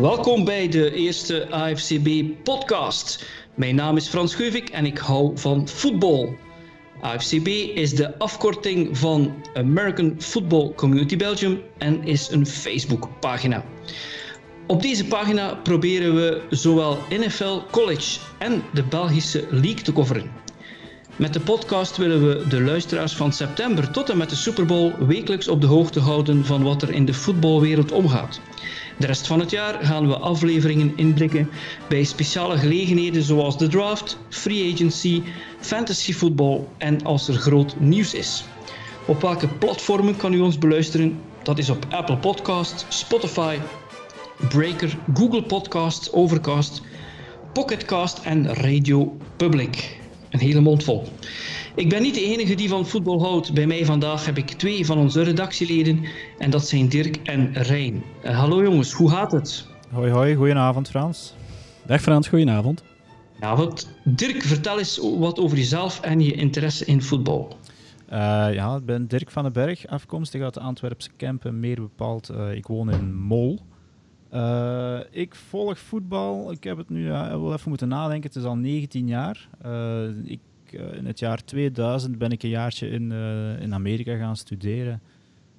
Welkom bij de eerste AFCB-podcast. Mijn naam is Frans Geuvik en ik hou van voetbal. AFCB is de afkorting van American Football Community Belgium en is een Facebook-pagina. Op deze pagina proberen we zowel NFL, college en de Belgische League te coveren. Met de podcast willen we de luisteraars van september tot en met de Super Bowl wekelijks op de hoogte houden van wat er in de voetbalwereld omgaat. De rest van het jaar gaan we afleveringen inblikken bij speciale gelegenheden zoals de draft, free agency, fantasy voetbal en als er groot nieuws is. Op welke platformen kan u ons beluisteren? Dat is op Apple Podcast, Spotify, Breaker, Google Podcasts, Overcast, Pocketcast en Radio Public. Een hele mond vol. Ik ben niet de enige die van voetbal houdt. Bij mij vandaag heb ik twee van onze redactieleden en dat zijn Dirk en Rijn. Uh, hallo jongens, hoe gaat het? Hoi hoi, goedenavond Frans. Dag Frans, goedenavond. Goedenavond. Dirk, vertel eens wat over jezelf en je interesse in voetbal. Uh, ja, ik ben Dirk van den Berg, afkomstig uit de Antwerpse Kempen, meer bepaald. Uh, ik woon in Mol. Uh, ik volg voetbal. Ik heb het nu uh, wel even moeten nadenken. Het is al 19 jaar. Uh, ik, in het jaar 2000 ben ik een jaartje in, in Amerika gaan studeren.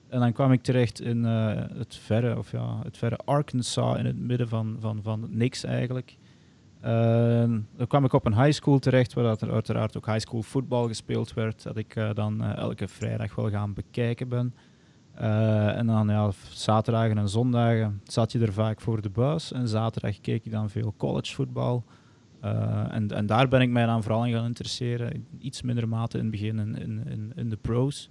En dan kwam ik terecht in het, verre, of ja, het verre Arkansas, in het midden van, van, van niks eigenlijk. dan kwam ik op een high school terecht, waar er uiteraard ook high school voetbal gespeeld werd. Dat ik dan elke vrijdag wel gaan bekijken ben. En dan ja, zaterdagen en zondagen zat je er vaak voor de buis. En zaterdag keek ik dan veel collegevoetbal. Uh, en, en daar ben ik mij dan vooral in gaan interesseren. Iets minder mate in het begin in, in, in de pro's.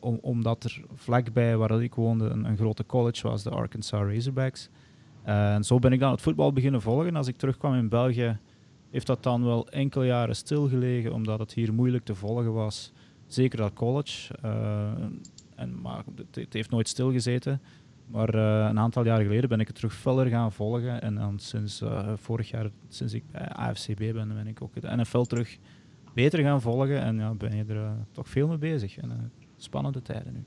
Om, omdat er vlakbij waar ik woonde een, een, grote college was, de Arkansas Razorbacks. en zo ben ik dan het voetbal beginnen volgen. Als ik terugkwam in België, heeft dat dan wel enkele jaren stilgelegen, omdat het hier moeilijk te volgen was. Zeker dat college. En, maar het, heeft nooit stilgezeten. Maar uh, een aantal jaar geleden ben ik het terug feller gaan volgen. En dan sinds uh, vorig jaar, sinds ik bij AFCB ben, ben ik ook de NFL terug beter gaan volgen. En ja, ben je er uh, toch veel mee bezig. En spannende tijden nu.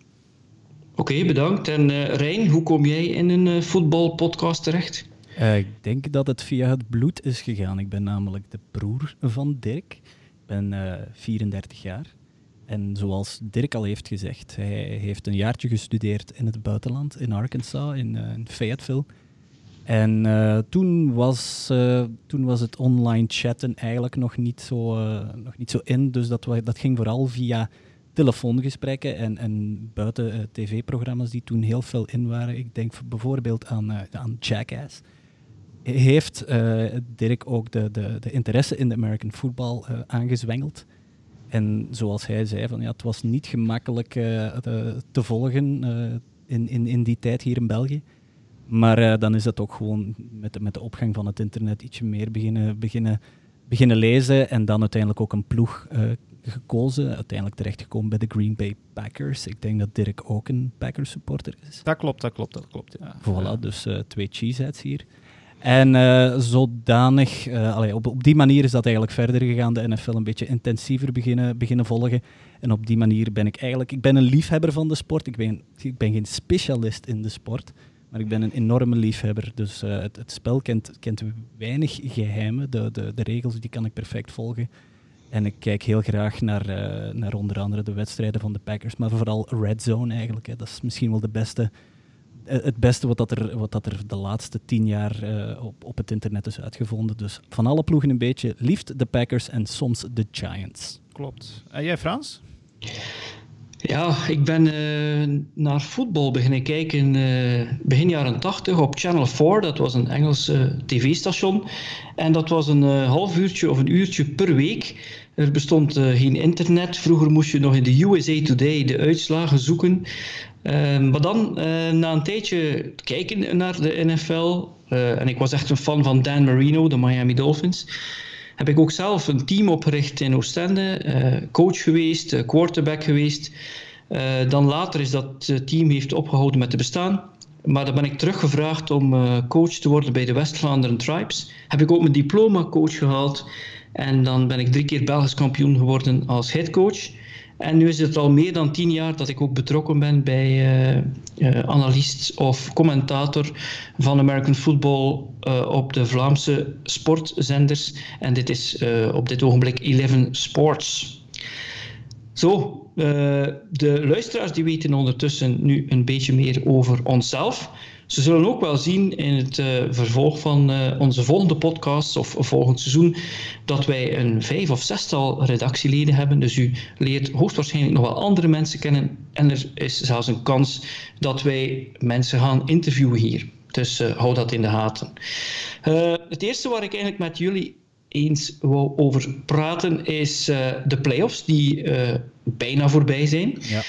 Oké, okay, bedankt. En Rijn, hoe kom jij in een voetbalpodcast terecht? ik denk dat het via het bloed is gegaan. Ik ben namelijk de broer van Dirk. Ik ben 34 jaar. En zoals Dirk al heeft gezegd, hij heeft een jaartje gestudeerd in het buitenland, in Arkansas, in, uh, Fayetteville. En uh, toen, was, uh, toen was het online chatten eigenlijk nog niet zo, nog niet zo in. Dus dat, dat ging vooral via telefoongesprekken en, en buiten tv-programma's die toen heel veel in waren. Ik denk bijvoorbeeld aan, aan Jackass. Heeft Dirk ook de, de, de interesse in de American football aangezwengeld? En zoals hij zei, van, ja, het was niet gemakkelijk uh, te, te, volgen uh, in, in, in die tijd hier in België. Maar uh, dan is dat ook gewoon met de, met de opgang van het internet ietsje meer beginnen, beginnen, beginnen lezen. En dan uiteindelijk ook een ploeg gekozen. Uiteindelijk terechtgekomen bij de Green Bay Packers. Ik denk dat Dirk ook een Packers supporter is. Dat klopt, dat klopt, dat klopt. Ja. Voilà, dus twee cheeseheads hier. En uh, zodanig, uh, allee, op, op die manier is dat eigenlijk verder gegaan, de NFL een beetje intensiever beginnen, beginnen volgen. En op die manier ben ik eigenlijk, ik ben een liefhebber van de sport. Ik ben, ik ben geen specialist in de sport, maar ik ben een enorme liefhebber. Dus uh, het, het, spel kent, kent weinig geheimen, de, de, de regels die kan ik perfect volgen. En ik kijk heel graag naar, naar onder andere de wedstrijden van de Packers, maar vooral Red Zone eigenlijk. Hè. Dat is misschien wel de beste eh, het beste wat, dat er, wat dat er de laatste tien jaar uh, op, op het internet is uitgevonden. Dus van alle ploegen een beetje. Liefst de Packers en soms de Giants. Klopt. En jij Frans? Ja, ik ben uh, naar voetbal beginnen kijken uh, begin jaren 80 op Channel 4. Dat was een Engelse tv-station. En dat was een uh, half uurtje of een uurtje per week. Er bestond geen internet. Vroeger moest je nog in de USA Today de uitslagen zoeken. Ehm, maar dan, uh, na een tijdje kijken naar de NFL, eh, en ik was echt een fan van Dan Marino, de Miami Dolphins, heb ik ook zelf een team opgericht in Oostende, uh, coach geweest, quarterback geweest. dan later is dat team heeft opgehouden met te bestaan. Maar dan ben ik teruggevraagd om coach te worden bij de West-Vlaanderen Tribes. Heb ik ook mijn diploma coach gehaald. En dan ben ik drie keer Belgisch kampioen geworden als headcoach. En nu is het al meer dan tien jaar dat ik ook betrokken ben bij uh, analist of commentator van American Football uh, op de Vlaamse sportzenders. En dit is op dit ogenblik Eleven Sports. Zo, de luisteraars die weten ondertussen nu een beetje meer over onszelf. Ze zullen ook wel zien in het uh, vervolg van uh, onze volgende podcast of volgend seizoen dat wij een vijf of zestal redactieleden hebben. Dus u leert hoogstwaarschijnlijk nog wel andere mensen kennen. En er is zelfs een kans dat wij mensen gaan interviewen hier. Dus uh, hou dat in de gaten. het eerste waar ik eigenlijk met jullie eens wou over praten is de playoffs die bijna voorbij zijn. Ja.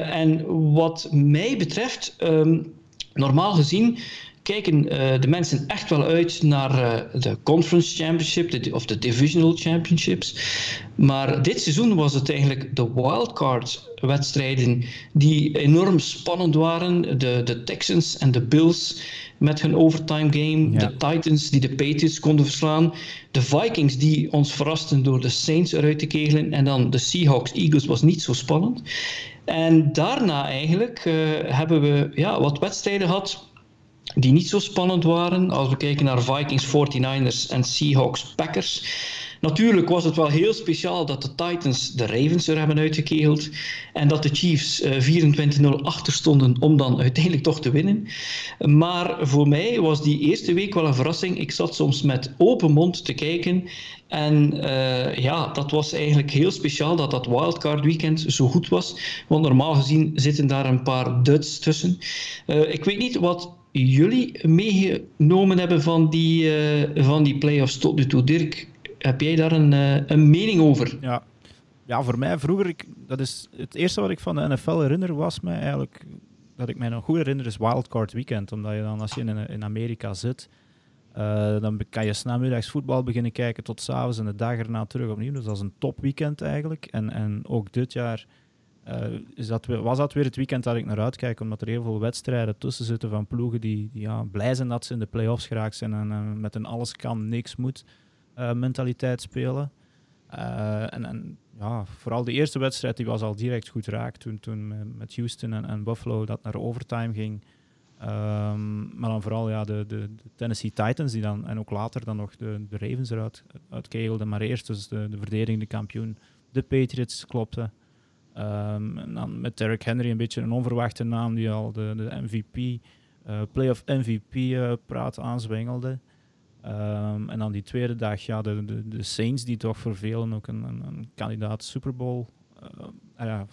en wat mij betreft. Um, normaal gezien kijken uh, de mensen echt wel uit naar uh, de Conference Championship de, of de Divisional Championships. Maar dit seizoen was het eigenlijk de wildcard wedstrijden die enorm spannend waren. De, de Texans en de Bills met hun overtime game. Ja. De Titans die de Patriots konden verslaan. De Vikings die ons verrasten door de Saints eruit te kegelen. En dan de Seahawks Eagles was niet zo spannend. En daarna eigenlijk uh, hebben we ja, wat wedstrijden gehad die niet zo spannend waren. Als we kijken naar Vikings, 49ers en Seahawks, Packers. Natuurlijk was het wel heel speciaal dat de Titans de Ravens er hebben uitgekegeld en dat de Chiefs uh, 24-0 achter stonden om dan uiteindelijk toch te winnen. Maar voor mij was die eerste week wel een verrassing. Ik zat soms met open mond te kijken en uh, ja, dat was eigenlijk heel speciaal dat dat wildcard weekend zo goed was. Want normaal gezien zitten daar een paar duds tussen. Uh, ik weet niet wat jullie meegenomen hebben van die, uh, van die playoffs tot nu toe. Dirk, heb jij daar een, uh, een mening over? Ja. ja, voor mij vroeger, ik, dat is het eerste wat ik van de NFL herinner, was mij eigenlijk, dat ik mij nog goed herinner, is Wildcard Weekend. Omdat je dan, als je in, in Amerika zit, uh, dan kan je s'namiddags voetbal beginnen kijken tot s'avonds en de dag erna terug opnieuw. Dus dat is een topweekend eigenlijk. En, en ook dit jaar uh, is dat, was dat weer het weekend dat ik naar uitkijk, omdat er heel veel wedstrijden tussen zitten van ploegen die, die ja, blij zijn dat ze in de play-offs geraakt zijn en met een alles kan, niks moet mentaliteit spelen. en, en ja, vooral de eerste wedstrijd die was al direct goed raak toen, toen met Houston en, en Buffalo dat naar overtime ging. Um, maar dan vooral ja, de, de, Tennessee Titans die dan, en ook later dan nog de, de Ravens eruit uitkegelden. Maar eerst dus de, de verdedigende kampioen, de Patriots, klopte. Um, en dan met Derrick Henry een beetje een onverwachte naam die al de, de MVP, uh, playoff MVP uh, praat aanzwengelde. Um, en dan die tweede dag, ja, de, de, de Saints, die toch voor velen ook een, een, een kandidaat Super Bowl. Uh, ja,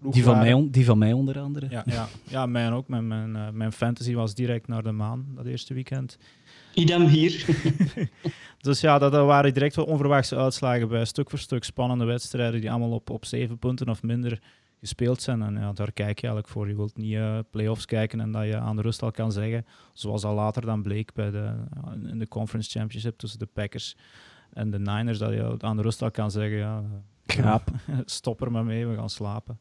die, van mij, die van mij onder andere. Ja, ja, ja mijn ook. Mijn, mijn, mijn fantasy was direct naar de maan dat eerste weekend. Idem hier. dus ja, dat, dat, waren direct wel onverwachte uitslagen bij stuk voor stuk spannende wedstrijden die allemaal op, op zeven punten of minder gespeeld zijn. En ja, daar kijk je eigenlijk voor. Je wilt niet uh, play-offs kijken en dat je aan de rust al kan zeggen, zoals al later dan bleek bij de, in de Conference Championship tussen de Packers en de Niners, dat je aan de rust al kan zeggen, ja, Knaap. stop er maar mee, we gaan slapen.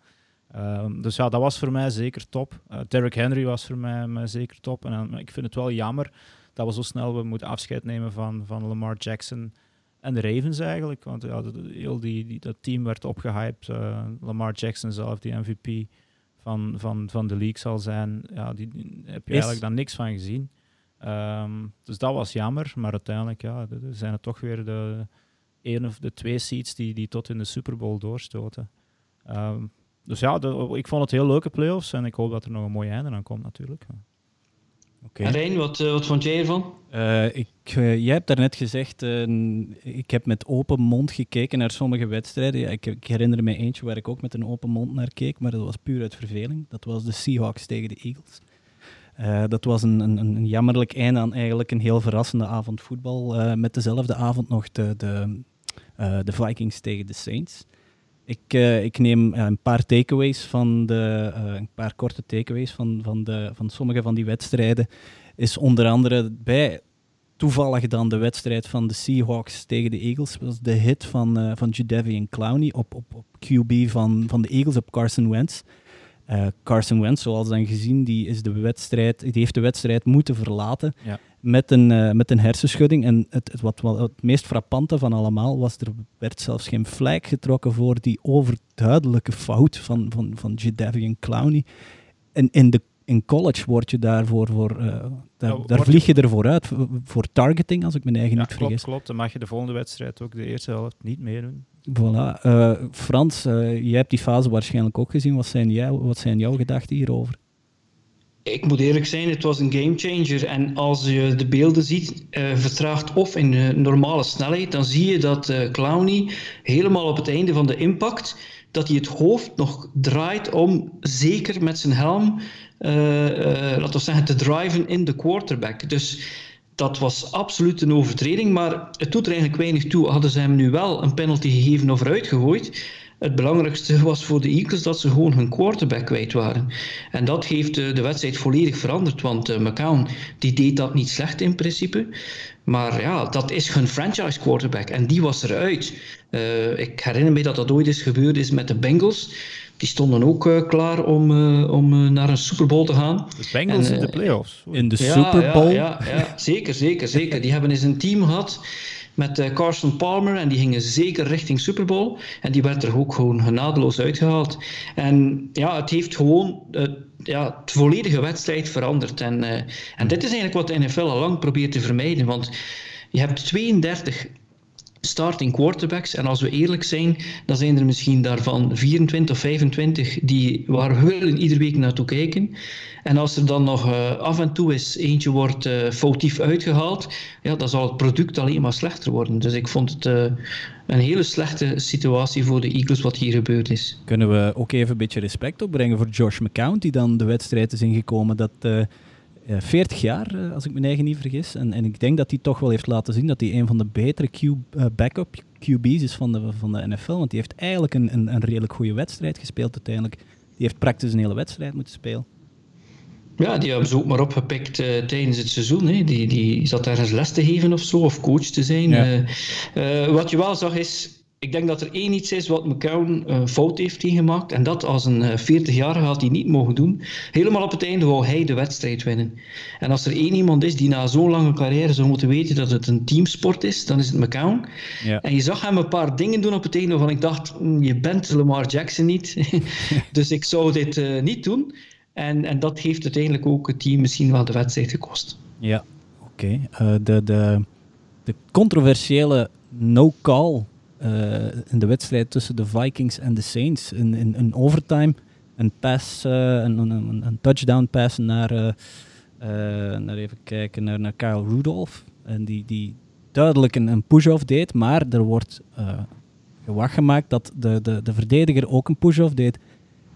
Um, dus ja, dat was voor mij zeker top. Uh, Derrick Henry was voor mij, mij zeker top. En ik vind het wel jammer dat we zo snel we moeten afscheid nemen van, van Lamar Jackson en de Ravens eigenlijk. Want ja, dat, heel die, die, dat team werd opgehyped. Uh, Lamar Jackson zelf, die MVP van, van, van de league zal zijn. Ja, die, heb je eigenlijk dan niks van gezien. Um, dus dat was jammer. Maar uiteindelijk ja, zijn het toch weer de één of de twee seeds die, die tot in de Super Bowl doorstoten. Um, dus ja, de, ik vond het heel leuke playoffs en ik hoop dat er nog een mooi einde aan komt natuurlijk. Okay. Rijn, wat, uh, wat vond jij ervan? Uh, ik, uh, jij hebt daarnet gezegd, ik heb met open mond gekeken naar sommige wedstrijden. Ja, ik, ik, herinner me eentje waar ik ook met een open mond naar keek, maar dat was puur uit verveling. Dat was de Seahawks tegen de Eagles. dat was een, een, een, jammerlijk einde aan eigenlijk een heel verrassende avond voetbal. met dezelfde avond nog de, de, de Vikings tegen de Saints. Ik, uh, ik neem uh, een paar takeaways van de, uh, een paar korte takeaways van, van, de, van sommige van die wedstrijden. Is onder andere bij toevallig dan de wedstrijd van de Seahawks tegen de Eagles. was de hit van, van Judevian Clowney op, op, op QB van, van de Eagles op Carson Wentz. Carson Wentz, zoals dan gezien, die, is de wedstrijd, die heeft de wedstrijd moeten verlaten. Ja. Met een, uh, met een hersenschudding. En het, het, wat, wat, het meest frappante van allemaal was, er werd zelfs geen vlijk getrokken voor die overduidelijke fout van, van, van Jadavian Clowney. En in, de, in college word je daarvoor, voor, uh, daar, nou, daar vlieg je ervoor uit, voor, voor, targeting, als ik mijn eigen ja, niet klopt, vergis. Klopt, dan mag je de volgende wedstrijd ook de eerste helft niet meedoen. Voilà. Uh, Frans, jij hebt die fase waarschijnlijk ook gezien. Wat zijn, jij, wat zijn jouw gedachten hierover? Ik moet eerlijk zijn, het was een gamechanger. En als je de beelden ziet, uh, vertraagd of in normale snelheid, dan zie je dat uh, Clowney helemaal op het einde van de impact, dat hij het hoofd nog draait om zeker met zijn helm, laten we zeggen, te driven in de quarterback. Dus dat was absoluut een overtreding, maar het doet er eigenlijk weinig toe. Hadden ze hem nu wel een penalty gegeven of eruit gegooid, het belangrijkste was voor de Eagles dat ze gewoon hun quarterback kwijt waren. En dat heeft de wedstrijd volledig veranderd, want uh, McCown die deed dat niet slecht in principe. Maar ja, dat is hun franchise quarterback en die was eruit. Uh, ik herinner me dat dat ooit eens gebeurd is met de Bengals. Die stonden ook uh, klaar om, uh, om naar een Super Bowl te gaan. De Bengals en, in de playoffs. In de ja, Super Bowl? Ja, ja, ja, zeker, zeker, zeker. Die hebben eens een team gehad met uh, Carson Palmer en die gingen zeker richting Super Bowl. En die werd er ook gewoon genadeloos uitgehaald. En ja, het heeft gewoon uh, ja, de volledige wedstrijd veranderd. En, uh, en dit is eigenlijk wat de NFL al lang probeert te vermijden. Want je hebt 32 starting quarterbacks. En als we eerlijk zijn, dan zijn er misschien daarvan 24 of 25 die, waar we willen iedere week naartoe kijken. En als er dan nog uh, af en toe eens eentje wordt uh, foutief uitgehaald, ja, dan zal het product alleen maar slechter worden. Dus ik vond het uh, een hele slechte situatie voor de Eagles wat hier gebeurd is. Kunnen we ook even een beetje respect opbrengen voor Josh McCown, die dan de wedstrijd is ingekomen dat... 40 jaar, als ik me eigen niet vergis. En, en ik denk dat hij toch wel heeft laten zien dat hij een van de betere Q, uh, backup QB's is van de, van de NFL. Want die heeft eigenlijk een, een, een redelijk goede wedstrijd gespeeld uiteindelijk. Die heeft praktisch een hele wedstrijd moeten spelen. Ja, die hebben ze ook maar opgepikt uh, tijdens het seizoen. Hè. Die, die zat ergens les te geven of zo, of coach te zijn. Ja. Uh, wat je wel zag is, ik denk dat er één iets is wat McCown een fout heeft gemaakt. En dat als een 40-jarige had hij niet mogen doen. Helemaal op het einde wou hij de wedstrijd winnen. En als er één iemand is die na zo'n lange carrière zou moeten weten dat het een teamsport is, dan is het McCown. Ja. En je zag hem een paar dingen doen op het einde waarvan ik dacht, je bent Lamar Jackson niet. dus ik zou dit niet doen. En, en dat heeft uiteindelijk ook het team misschien wel de wedstrijd gekost. Ja, oké. Okay. Uh, de, de, de controversiële no-call uh, in de wedstrijd tussen de Vikings en de Saints. In, in, overtime een pass, uh, een, een, een, touchdown pass naar, naar even kijken, naar, naar Kyle Rudolph. En die, die duidelijk een, een push-off deed, maar er wordt gewacht gemaakt dat de, de, de verdediger ook een push-off deed.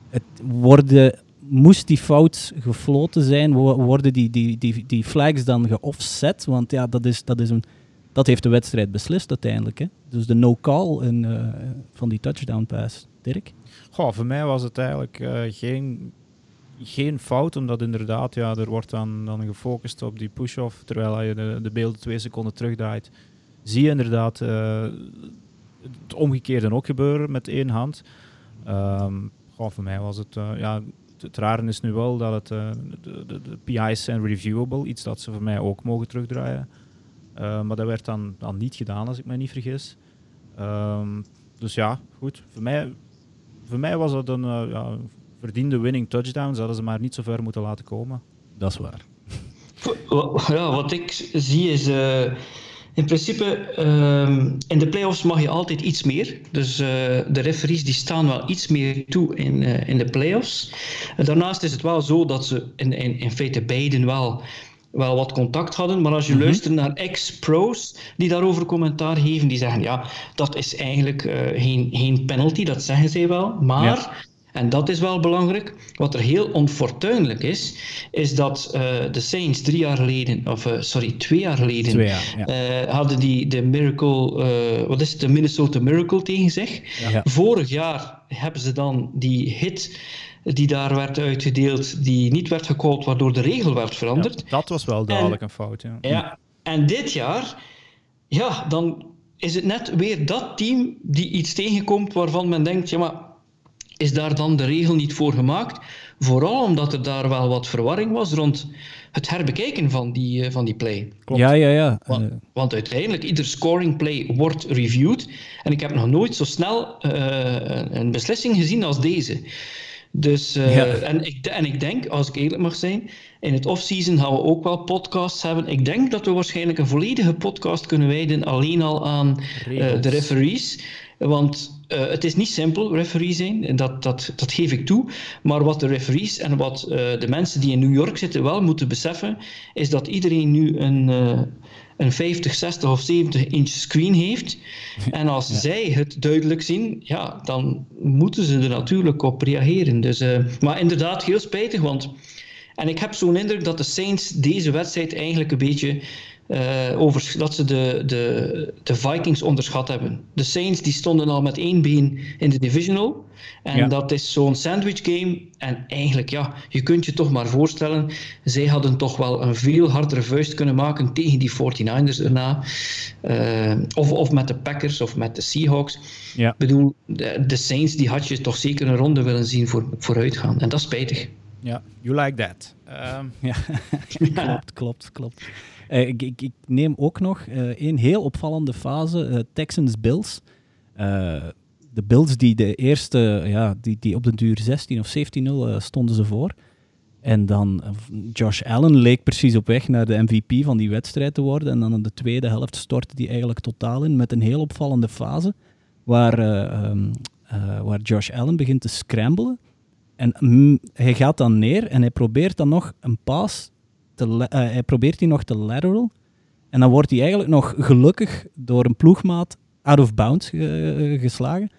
Het worden moest die fout gefloten zijn, worden die, die, die, die flags dan geoffset? Want ja, dat, is, dat, is een, dat heeft de wedstrijd beslist uiteindelijk. Hè? Dus de no-call uh, van die touchdown pass. Dirk? Goh, voor mij was het eigenlijk uh, geen, geen fout, omdat inderdaad, ja, er wordt dan, dan gefocust op die push-off, terwijl je de, de beelden twee seconden terugdraait. Zie je inderdaad uh, het omgekeerde ook gebeuren met één hand. Um, goh, voor mij was het, ja, het rare is nu wel dat het, de, de, de, PI's zijn reviewable, iets dat ze voor mij ook mogen terugdraaien. Uh, maar dat werd dan, dan niet gedaan, als ik me niet vergis. Um, dus ja, goed. Voor mij, voor mij was dat een uh, ja, verdiende winning touchdown. Ze hadden ze maar niet zo ver moeten laten komen. Dat is waar. Ja, wat ik zie is in principe, um, in de playoffs mag je altijd iets meer. Dus uh, de referees die staan wel iets meer toe in, uh, in de playoffs. Daarnaast is het wel zo dat ze in, in, in feite beiden wel, wel wat contact hadden. Maar als je mm -hmm. luistert naar ex-pro's die daarover commentaar geven, die zeggen ja, dat is eigenlijk geen, geen penalty, dat zeggen zij wel. Maar... Ja. En dat is wel belangrijk. Wat er heel onfortuinlijk is, is dat uh, de Saints drie jaar geleden, of uh, sorry, twee jaar geleden, twee jaar, ja. uh, hadden die de Miracle, wat is het, de Minnesota Miracle tegen zich. Ja. Vorig jaar hebben ze dan die hit die daar werd uitgedeeld, die niet werd gecallt, waardoor de regel werd veranderd. Ja, dat was wel duidelijk en, een fout, ja. ja. En dit jaar, ja, dan is het net weer dat team die iets tegenkomt waarvan men denkt, ja maar is daar dan de regel niet voor gemaakt. Vooral omdat er daar wel wat verwarring was rond het herbekijken van die, uh, van die play. Klopt. Ja, ja, ja. Want, want, uiteindelijk, ieder scoring play wordt reviewed. En ik heb nog nooit zo snel uh, een beslissing gezien als deze. Dus, uh, ja. en, ik, en ik denk, als ik eerlijk mag zijn, in het off-season gaan we ook wel podcasts hebben. Ik denk dat we waarschijnlijk een volledige podcast kunnen wijden alleen al aan uh, de referees. Want uh, het is niet simpel referee zijn, dat, dat, dat geef ik toe. Maar wat de referees en wat de mensen die in New York zitten wel moeten beseffen, is dat iedereen nu een, een 50, 60 of 70 inch screen heeft. En als ja. zij het duidelijk zien, ja, dan moeten ze er natuurlijk op reageren. Dus, maar inderdaad, heel spijtig, want... En ik heb zo'n indruk dat de Saints deze wedstrijd eigenlijk een beetje uh, over, dat ze de, de, de Vikings onderschat hebben. De Saints die stonden al met één been in de divisional. En ja. dat is zo'n sandwich game. En eigenlijk, ja, je kunt je toch maar voorstellen, zij hadden toch wel een veel hardere vuist kunnen maken tegen die 49ers erna. Uh, of, of met de Packers of met de Seahawks. Ja. Ik bedoel, de, de, Saints die had je toch zeker een ronde willen zien voor, vooruitgaan. En dat is spijtig. Ja, you like that. Um. Ja, klopt, klopt, klopt. Uh, ik, neem ook nog uh, een heel opvallende fase, uh, Texans-Bills. de Bills die de eerste, ja, die, die op de duur 16 of 17-0 stonden ze voor. En dan Josh Allen leek precies op weg naar de MVP van die wedstrijd te worden. En dan in de tweede helft stortte die eigenlijk totaal in met een heel opvallende fase. Waar, um, waar Josh Allen begint te scramblen. En mm, hij gaat dan neer en hij probeert dan nog een paas te, uh, hij probeert die nog te lateral. En dan wordt hij eigenlijk nog gelukkig door een ploegmaat out of bounds geslagen.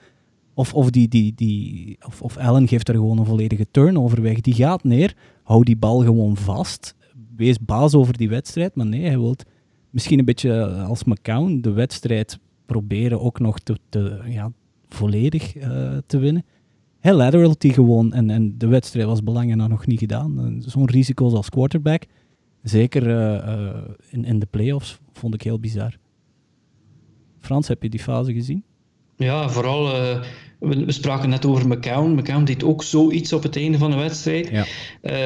Of, of, die, die, die, of, of Allen geeft er gewoon een volledige turnover weg. Die gaat neer, houdt die bal gewoon vast. Wees baas over die wedstrijd. Maar nee, hij wil misschien een beetje als McCown de wedstrijd proberen ook nog te, te ja, volledig uh, te winnen. Hij lateralt die gewoon en, en de wedstrijd was belangrijk nog niet gedaan. Zo'n risico's als quarterback. Zeker uh, uh, in, in de playoffs vond ik heel bizar. Frans, heb je die fase gezien? Ja, vooral. Uh, we, we, spraken net over McCown. McCown deed ook zoiets op het einde van de wedstrijd. Ja.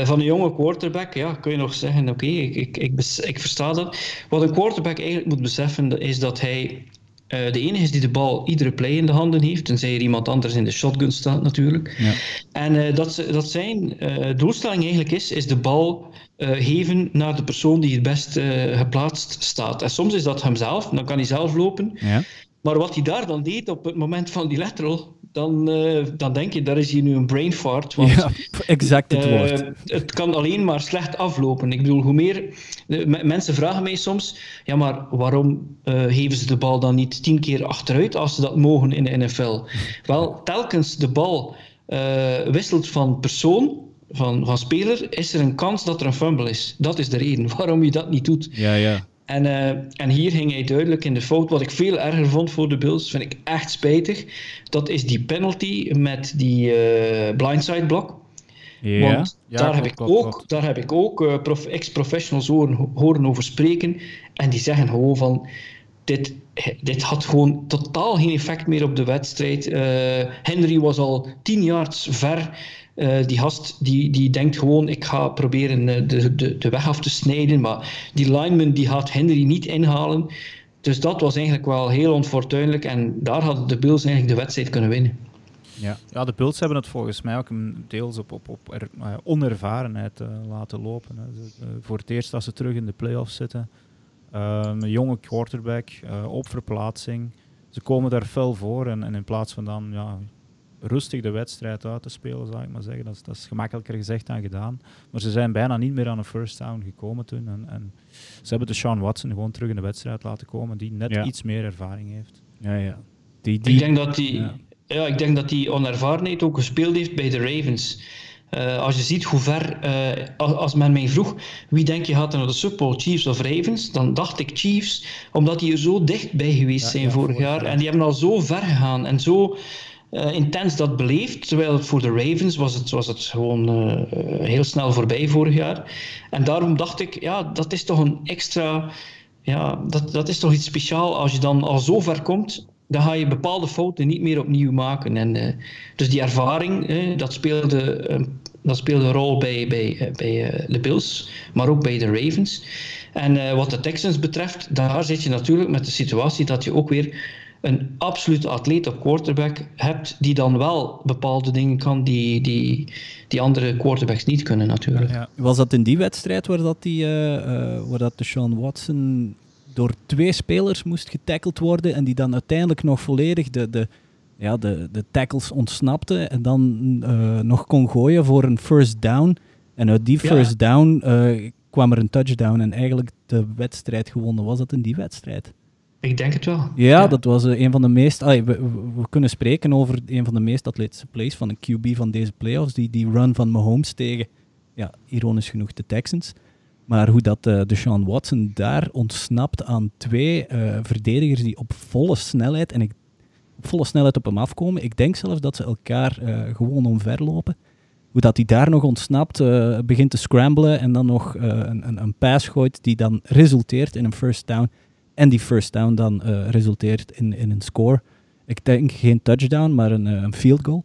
van een jonge quarterback, ja, kun je nog zeggen: oké, okay, ik, ik, ik, ik, versta dat. Wat een quarterback eigenlijk moet beseffen, is dat hij uh, de enige is die de bal iedere play in de handen heeft, tenzij er iemand anders in de shotgun staat natuurlijk. Ja. En dat, dat zijn doelstelling eigenlijk is, is de bal geven naar de persoon die het best geplaatst staat. En soms is dat hemzelf, dan kan hij zelf lopen. Ja. Maar wat hij daar dan deed op het moment van die lateral, dan, uh, dan denk je, daar is hier nu een brain fart. Want, ja, exact het uh, woord. Het kan alleen maar slecht aflopen. Ik bedoel, hoe meer... Mensen vragen mij soms, ja, maar waarom uh, geven ze de bal dan niet tien keer achteruit als ze dat mogen in de NFL? Wel, telkens de bal wisselt van persoon, van, van speler, is er een kans dat er een fumble is. Dat is de reden waarom je dat niet doet. Ja, ja. En, uh, en hier ging hij duidelijk in de fout. Wat ik veel erger vond voor de Bills, vind ik echt spijtig. Dat is die penalty met die uh, blindside blok. Ja, Want ja, daar, klopt, heb klopt, ook, klopt. daar heb ik ook uh, prof, ex-professionals horen, horen over spreken. En die zeggen gewoon van... Dit, dit had gewoon totaal geen effect meer op de wedstrijd. Henry was al tien yards ver. Uh, die die, die denkt gewoon, ik ga proberen uh, de, de, de weg af te snijden, maar die lineman die gaat Henry niet inhalen. Dus dat was eigenlijk wel heel onfortuinlijk en daar hadden de Bills eigenlijk de wedstrijd kunnen winnen. Ja, ja de Bills hebben het volgens mij ook deels op, op, op uh, onervarenheid laten lopen. Hè. voor het eerst als ze terug in de playoffs zitten. Ehm, een jonge quarterback, op verplaatsing. Ze komen daar fel voor en, en in plaats van dan ja, rustig de wedstrijd uit te spelen, zou ik maar zeggen. Dat is, dat is gemakkelijker gezegd dan gedaan. Maar ze zijn bijna niet meer aan een first down gekomen toen. En, en ze hebben de Sean Watson gewoon terug in de wedstrijd laten komen, die net ja. iets meer ervaring heeft. Ja, ja. Die, die, ik denk dat die, ja. ja. ik denk dat die onervarenheid ook gespeeld heeft bij de Ravens. Uh, als je ziet hoe ver, uh, als, als, men mij vroeg wie denk je gaat naar de Super Bowl, Chiefs of Ravens, dan dacht ik Chiefs, omdat die er zo dicht bij geweest zijn vorig jaar. En die hebben al zo ver gegaan en zo uh, intens dat beleefd. Terwijl voor de Ravens was het, het gewoon uh, heel snel voorbij vorig jaar. En daarom dacht ik, ja, dat is toch een extra. Ja, dat, dat is toch iets speciaals als je dan al zo ver komt dan ga je bepaalde fouten niet meer opnieuw maken. En, dus die ervaring, dat, speelde, dat speelde een rol bij, bij, bij de Bills, maar ook bij de Ravens. En wat de Texans betreft, daar zit je natuurlijk met de situatie dat je ook weer een absolute atleet op quarterback hebt, die dan wel bepaalde dingen kan die, die, die andere quarterbacks niet kunnen natuurlijk. Ja. Was dat in die wedstrijd waar dat, die, uh, uh, waar dat de Sean Watson door twee spelers moest getackeld worden en die dan uiteindelijk nog volledig de, de, ja, de, de tackles ontsnapte en dan uh, nog kon gooien voor een first down. En uit die first down kwam er een touchdown en eigenlijk de wedstrijd gewonnen. Was dat in die wedstrijd? Ik denk het wel. Ja, dat was uh, een van de meest. we, we, kunnen spreken over een van de meest atletische plays van een QB van deze playoffs. Die, die run van Mahomes tegen, ja, ironisch genoeg, de Texans. Maar hoe dat uh, de Sean Watson daar ontsnapt aan twee uh, verdedigers die op volle snelheid en ik, op volle snelheid op hem afkomen. Ik denk zelfs dat ze elkaar gewoon omverlopen. Hoe dat hij daar nog ontsnapt, begint te scramblen en dan nog een, een, een pass gooit die dan resulteert in een first down en die first down dan uh, resulteert in, in een score. Ik denk geen touchdown, maar een, eh, een field goal.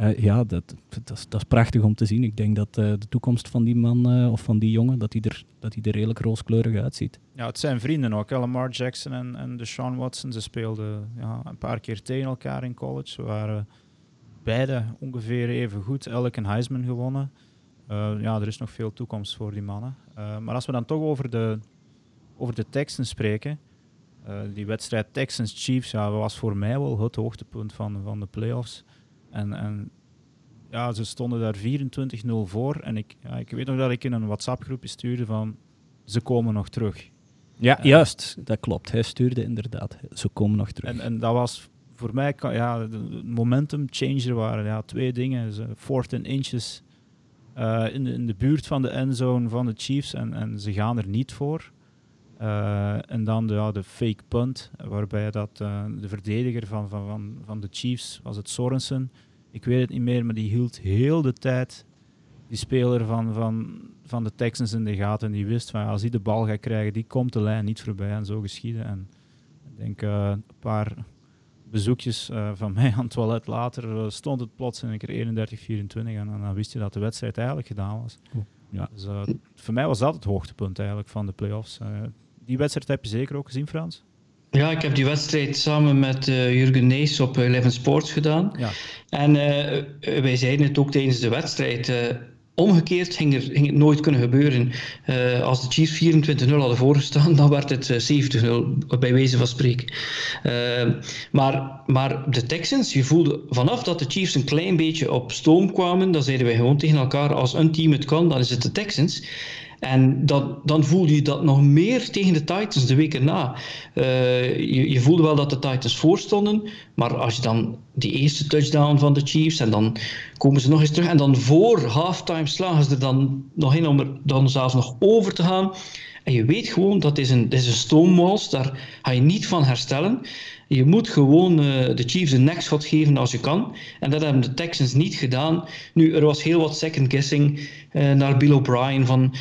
Uh, ja, dat, dat, is, dat is prachtig om te zien. Ik denk dat de toekomst van die man of van die jongen, dat hij er, dat hij er redelijk rooskleurig uitziet. Ja, het zijn vrienden ook. Lamar Jackson en, en Deshaun Watson, ze speelden ja, een paar keer tegen elkaar in college. Ze waren beide ongeveer even goed. Elk een Heisman gewonnen. ja, er is nog veel toekomst voor die mannen. maar als we dan toch over de, over de Texans spreken. Uh, die wedstrijd Texans-Chiefs ja, was voor mij wel het hoogtepunt van, van de playoffs. En, en ja, ze stonden daar 24-0 voor. En ik, ja, ik weet nog dat ik in een WhatsApp-groepje stuurde van ze komen nog terug. Ja, uh, juist. Dat klopt. Hij stuurde inderdaad. Ze komen nog terug. En, en dat was voor mij, ja, de momentum changer waren ja, twee dingen. Fourth and inches uh, in, de, in de buurt van de endzone van de Chiefs en, en ze gaan er niet voor. Uh, en dan de, ja, de fake punt, waarbij dat, uh, de verdediger van, van, van, van de Chiefs, was het Sorensen, ik weet het niet meer, maar die hield heel de tijd die speler van, van, van de Texans in de gaten. En die wist van als hij de bal gaat krijgen, die komt de lijn niet voorbij en zo geschieden. En ik denk uh, een paar bezoekjes van mij aan het toilet later stond het plots in een keer 31-24 en, en, dan wist je dat de wedstrijd eigenlijk gedaan was. Ja. Dus, voor mij was dat het hoogtepunt eigenlijk van de playoffs die wedstrijd heb je zeker ook gezien, Frans? Ja, ik heb die wedstrijd samen met uh, Jurgen Nees op uh, Eleven Sports gedaan. Ja. En uh, wij zeiden het ook tijdens de wedstrijd. omgekeerd ging, er, ging het nooit kunnen gebeuren. als de Chiefs 24-0 hadden voorgestaan, dan werd het 70-0, bij wijze van spreken. maar, maar de Texans, je voelde vanaf dat de Chiefs een klein beetje op stoom kwamen, dan zeiden wij gewoon tegen elkaar, als een team het kan, dan is het de Texans. En dat, dan voelde je dat nog meer tegen de Titans de week erna. Uh, je, je, voelde wel dat de Titans voorstonden, maar als je dan die eerste touchdown van de Chiefs en dan komen ze nog eens terug en dan voor halftime slagen ze er dan nog in om er dan zelfs nog over te gaan. En je weet gewoon dat is een, is een stoomwals, daar ga je niet van herstellen. Je moet gewoon uh, de Chiefs een nekschot geven als je kan. En dat hebben de Texans niet gedaan. Nu, er was heel wat second guessing uh, naar Bill O'Brien van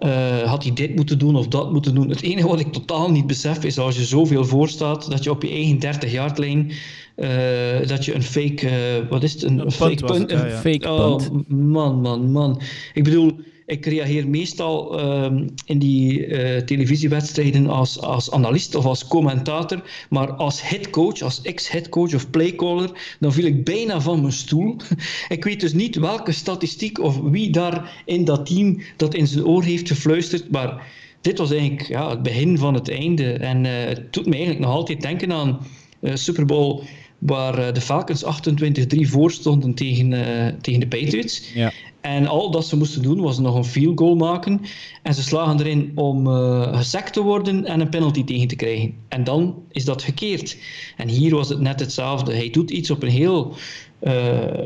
uh, had hij dit moeten doen of dat moeten doen? Het enige wat ik totaal niet besef is als je zoveel voorstaat dat je op je eigen 30 yard lijn uh, dat je een fake, uh, wat is het? Een, een fake punt. Een fake oh, punt. Man, man, man. Ik bedoel, ik reageer meestal um, in die uh, televisiewedstrijden als, als analist of als commentator, maar als headcoach, als ex-headcoach of playcaller, dan viel ik bijna van mijn stoel. ik weet dus niet welke statistiek of wie daar in dat team dat in zijn oor heeft gefluisterd, maar dit was eigenlijk ja, het begin van het einde. En uh, het doet me eigenlijk nog altijd denken aan uh, Super Bowl waar de Falcons 28-3 voor stonden tegen, tegen de Patriots. Ja. En al dat ze moesten doen was nog een field goal maken. En ze slagen erin om uh, gesekt te worden en een penalty tegen te krijgen. En dan is dat gekeerd. En hier was het net hetzelfde. Hij doet iets op een heel uh,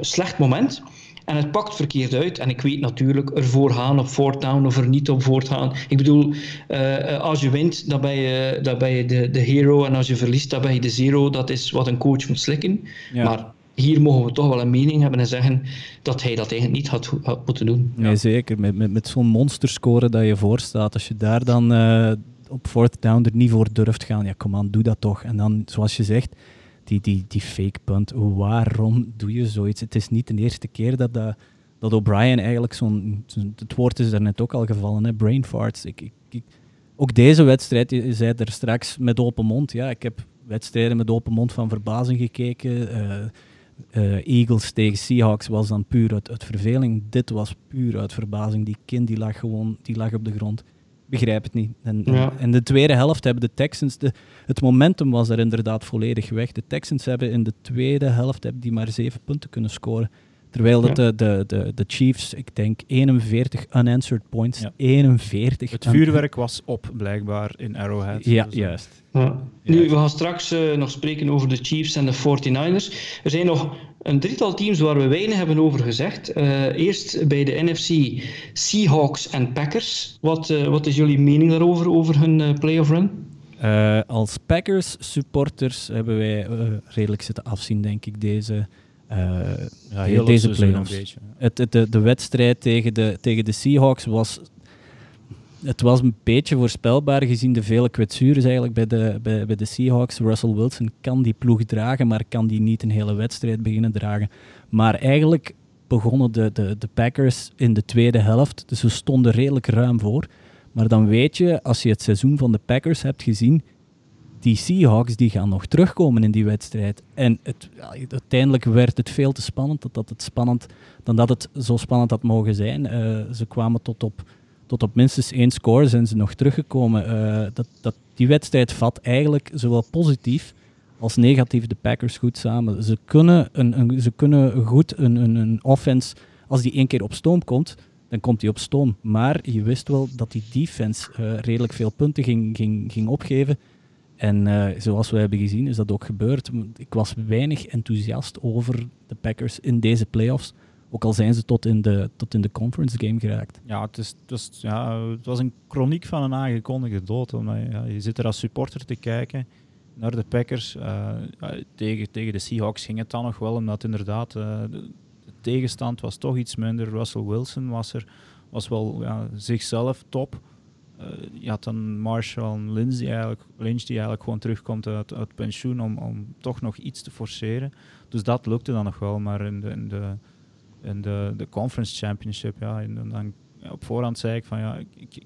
slecht moment. En het pakt verkeerd uit. En ik weet natuurlijk ervoor gaan op voortdown of er niet op voortgaan. Ik bedoel, uh, als je wint, dan ben je, dan ben je de, de hero. En als je verliest, dan ben je de zero. Dat is wat een coach moet slikken. Ja. Maar hier mogen we toch wel een mening hebben en zeggen dat hij dat eigenlijk niet had, had moeten doen. Nee, zeker. Met, met, met zo'n monsterscore dat je voorstaat, als je daar dan uh, op fourth down er niet voor durft gaan, ja, kom aan, doe dat toch. En dan, zoals je zegt, die, die, die fake punt. Waarom doe je zoiets? Het is niet de eerste keer dat, dat, dat O'Brien eigenlijk zo'n... Het woord is er net ook al gevallen, hè, brain farts. Ik, ik, ook deze wedstrijd, je zei er straks met open mond. Ja, ik heb wedstrijden met open mond van verbazing gekeken. Uh, uh, Eagles tegen Seahawks was dan puur uit, uit, verveling. Dit was puur uit verbazing. Die kind die lag gewoon die lag op de grond. Begrijp het niet. En, en, de tweede helft hebben de Texans... De, het momentum was er inderdaad volledig weg. De Texans hebben in de tweede helft hebben die maar zeven punten kunnen scoren. Terwijl dat de, de, de, de Chiefs, ik denk 41 unanswered points. Ja. 41. Het vuurwerk was op, blijkbaar, in Arrowhead. Ja, dus, juist. Ja. Nu, we gaan straks uh, nog spreken over de Chiefs en de 49ers. Er zijn nog een drietal teams waar we weinig hebben over gezegd. Uh, eerst bij de NFC Seahawks en Packers. Wat, uh, wat is jullie mening daarover, over hun playoff run? als Packers supporters hebben wij redelijk zitten afzien, denk ik, deze ja, heel deze playoffs. Het, het, de, de wedstrijd tegen de, tegen de Seahawks was het was een beetje voorspelbaar gezien de vele kwetsures eigenlijk bij de, bij, bij de Seahawks. Russell Wilson kan die ploeg dragen, maar kan die niet een hele wedstrijd beginnen dragen. Maar eigenlijk begonnen de, de, de Packers in de tweede helft, dus ze stonden redelijk ruim voor. Maar dan weet je, als je het seizoen van de Packers hebt gezien, die Seahawks die gaan nog terugkomen in die wedstrijd. En het, uiteindelijk werd het veel te spannend, dat, dat het spannend dan dat het zo spannend had mogen zijn. Uh, ze kwamen tot op, tot op minstens één score, zijn ze nog teruggekomen. Uh, dat, dat, die wedstrijd vat eigenlijk zowel positief als negatief de Packers goed samen. Ze kunnen, een, ze kunnen goed een, een, een offense, als die één keer op stoom komt, dan komt hij op stoom. Maar je wist wel dat die defense uh, redelijk veel punten ging, ging, ging opgeven. En uh, zoals we hebben gezien is dat ook gebeurd. Ik was weinig enthousiast over de Packers in deze playoffs. Ook al zijn ze tot in de, tot in de conference game geraakt. Ja, het, is, was, ja, het was een chroniek van een aangekondigde dood. Omdat, ja, je zit er als supporter te kijken naar de Packers. Uh, tegen, tegen de Seahawks ging het dan nog wel, omdat inderdaad de, de, tegenstand was toch iets minder. Russell Wilson was er, was wel ja, zichzelf top. Uh, je had dan Marshall en Lindsay eigenlijk, Lynch die eigenlijk gewoon terugkomt uit, uit pensioen om, om toch nog iets te forceren. Dus dat lukte dan nog wel, maar in de, in de, in de, de Conference Championship, ja, en dan, ja, op voorhand zei ik van ja, ik, ik,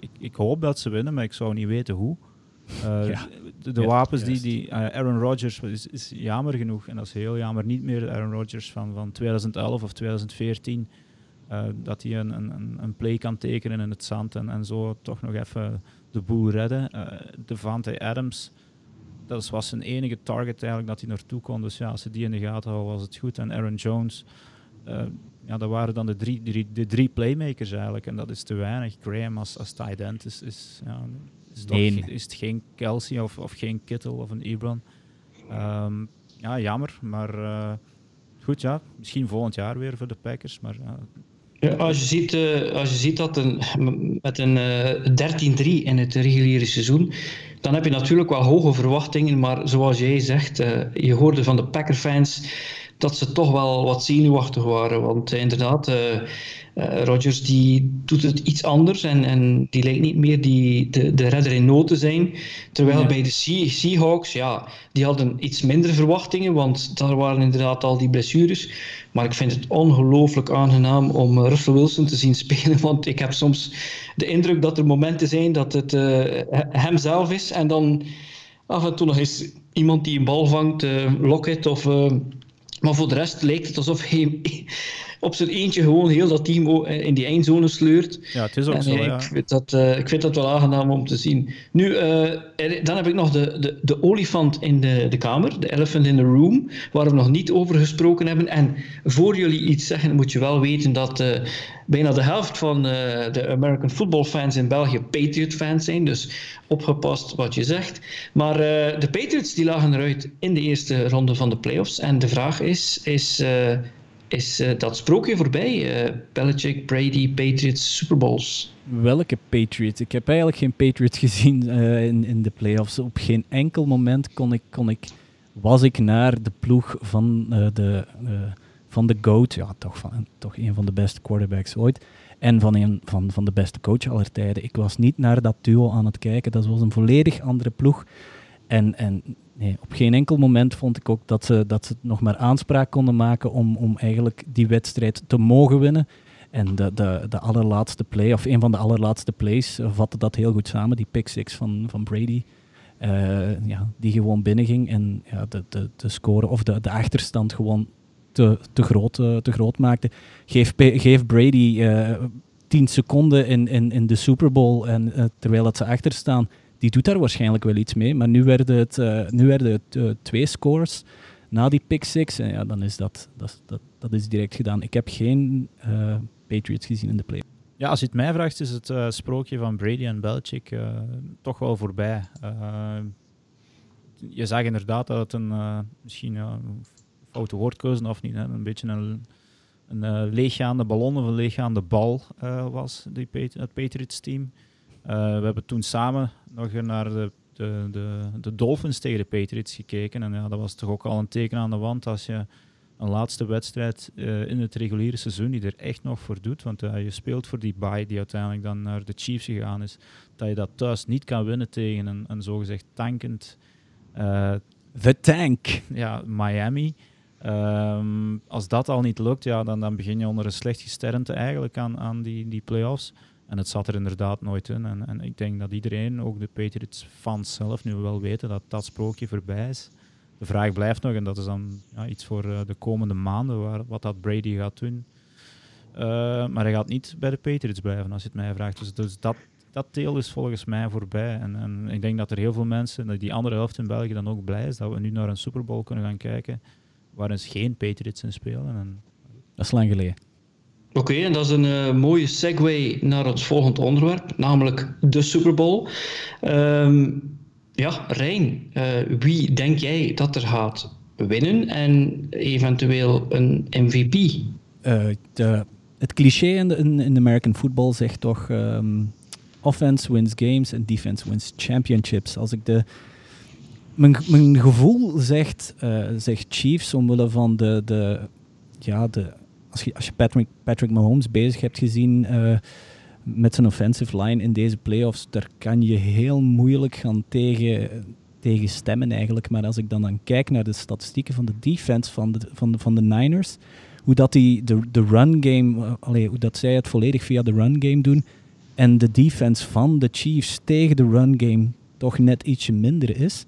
ik, ik, hoop dat ze winnen, maar ik zou niet weten hoe. Uh, ja. De, de ja, wapens die, die uh, Aaron Rodgers is, is jammer genoeg, en dat is heel jammer, niet meer de Aaron Rodgers van, van 2011 of 2014. Uh, dat hij een, een, een play kan tekenen in het zand en, en zo toch nog even de boel redden. Uh, Devante Adams, dat was zijn enige target eigenlijk dat hij naartoe kon. Dus ja, als ze die in de gaten houden, was het goed. En Aaron Jones, uh, ja, dat waren dan de drie, drie, de drie playmakers eigenlijk. En dat is te weinig. Graham als, als tight end is, is, ja, is, toch, is het geen Kelsey of, of geen Kittle of een Ebron. Um, ja, jammer, maar goed, ja, misschien volgend jaar weer voor de Packers. Maar ja, als, je ziet, uh, als je ziet dat een, met een uh, 13-3 in het reguliere seizoen, dan heb je natuurlijk wel hoge verwachtingen. Maar zoals jij zegt, uh, je hoorde van de Packer-fans dat ze toch wel wat zenuwachtig waren. Want inderdaad, uh, Rodgers die doet het iets anders en, en die lijkt niet meer die, de, de redder in nood te zijn. Terwijl bij de Seahawks, ja, die hadden iets minder verwachtingen, want daar waren inderdaad al die blessures. Maar ik vind het ongelooflijk aangenaam om eh, Russell Wilson te zien spelen, want ik heb soms de indruk dat er momenten zijn dat het uh, hemzelf is en dan af en toe nog eens iemand die een bal vangt, uh, Lockett of... maar voor de rest lijkt het alsof hij op zijn eentje gewoon heel dat team in die eindzone sleurt. Ja, het is ook zo. Ja. Ik, vind dat, uh, ik vind dat wel aangenaam om te zien. Nu, uh, dan heb ik nog de, de, de olifant in de, de kamer, de elephant in the room, waar we nog niet over gesproken hebben. En voor jullie iets zeggen, moet je wel weten dat bijna de helft van de American football fans in België Patriot fans zijn. Dus opgepast wat je zegt. Maar de Patriots die lagen eruit in de eerste ronde van de playoffs. En de vraag is, is is uh, dat sprookje voorbij. Uh, Belichick, Brady, Patriots, Super Bowls. Welke Patriots? Ik heb eigenlijk geen Patriots gezien uh, in, in de playoffs. Op geen enkel moment kon ik, kon ik, was ik naar de ploeg van, de, van de GOAT, ja, toch, van, toch een van de beste quarterbacks ooit. En van een van, van de beste coach aller tijden. Ik was niet naar dat duo aan het kijken. Dat was een volledig andere ploeg. En, en nee, op geen enkel moment vond ik ook dat ze, dat ze nog maar aanspraak konden maken om, om eigenlijk die wedstrijd te mogen winnen. En de, de, de allerlaatste play, of een van de allerlaatste plays, vatte dat heel goed samen. Die pick six van, van Brady. Uh, ja, die gewoon binnenging en ja, de, de, de of de, de achterstand gewoon te, te, groot, uh, te groot maakte. Geef, geef Brady uh, 10 seconden in, in, in de Super Bowl en terwijl dat ze achter staan, die doet daar waarschijnlijk wel iets mee. Maar nu werden het, nu werden het twee scores na die pick six. En ja, dan is dat, dat, dat, dat is direct gedaan. Ik heb geen Patriots gezien in de play. Ja, als je het mij vraagt, is het uh, sprookje van Brady en Belichick uh, toch wel voorbij. Uh, je zag inderdaad dat het een, misschien een foute woordkeuze of niet, een beetje een, een leeggaande ballon of een leeggaande bal was, die, het Patriots-team. We hebben toen samen nog naar de, de, de, de Dolphins tegen de Patriots gekeken. En ja, dat was toch ook al een teken aan de wand als je een laatste wedstrijd uh, in het reguliere seizoen die er echt nog voor doet. Want uh, je speelt voor die bye die uiteindelijk dan naar de Chiefs gegaan is. Dat je dat thuis niet kan winnen tegen een, een zogezegd tankend... Uh, The Tank. Ja, Miami. Um, als dat al niet lukt, ja, dan, dan begin je onder een slecht gesternte eigenlijk aan, aan die, die playoffs. En het zat er inderdaad nooit in. En, en ik denk dat iedereen, ook de Patriots-fans zelf, nu wel weten dat dat sprookje voorbij is de vraag blijft nog, en dat is dan ja, iets voor uh, de komende maanden, waar, wat dat Brady gaat doen. Uh, maar hij gaat niet bij de Patriots blijven, als je het mij vraagt. Dus, dus dat, dat deel is volgens mij voorbij. En, en, ik denk dat er heel veel mensen, die andere helft in België dan ook blij is, dat we nu naar een Super Bowl kunnen gaan kijken, waarin geen Patriots in spelen. En... Dat is lang geleden. Oké, en dat is een uh, mooie segue naar het volgende onderwerp, namelijk de Super Bowl. Um, ja, Rijn, uh, wie denk jij dat er gaat winnen en eventueel een MVP? Eh, de, het cliché in de, American football zegt toch um, offense wins games en defense wins championships. Als ik de mijn, gevoel zegt, zegt Chiefs omwille van de, de ja, de, als je, als je Patrick, Patrick Mahomes bezig hebt gezien met zijn offensive line in deze playoffs, daar kan je heel moeilijk gaan tegen, tegen stemmen eigenlijk. Maar als ik dan, dan kijk naar de statistieken van de defense van de, van de, van de Niners, hoe dat die de, de run game, uh, hoe dat zij het volledig via de run game doen, en de defense van de Chiefs tegen de run game toch net ietsje minder is.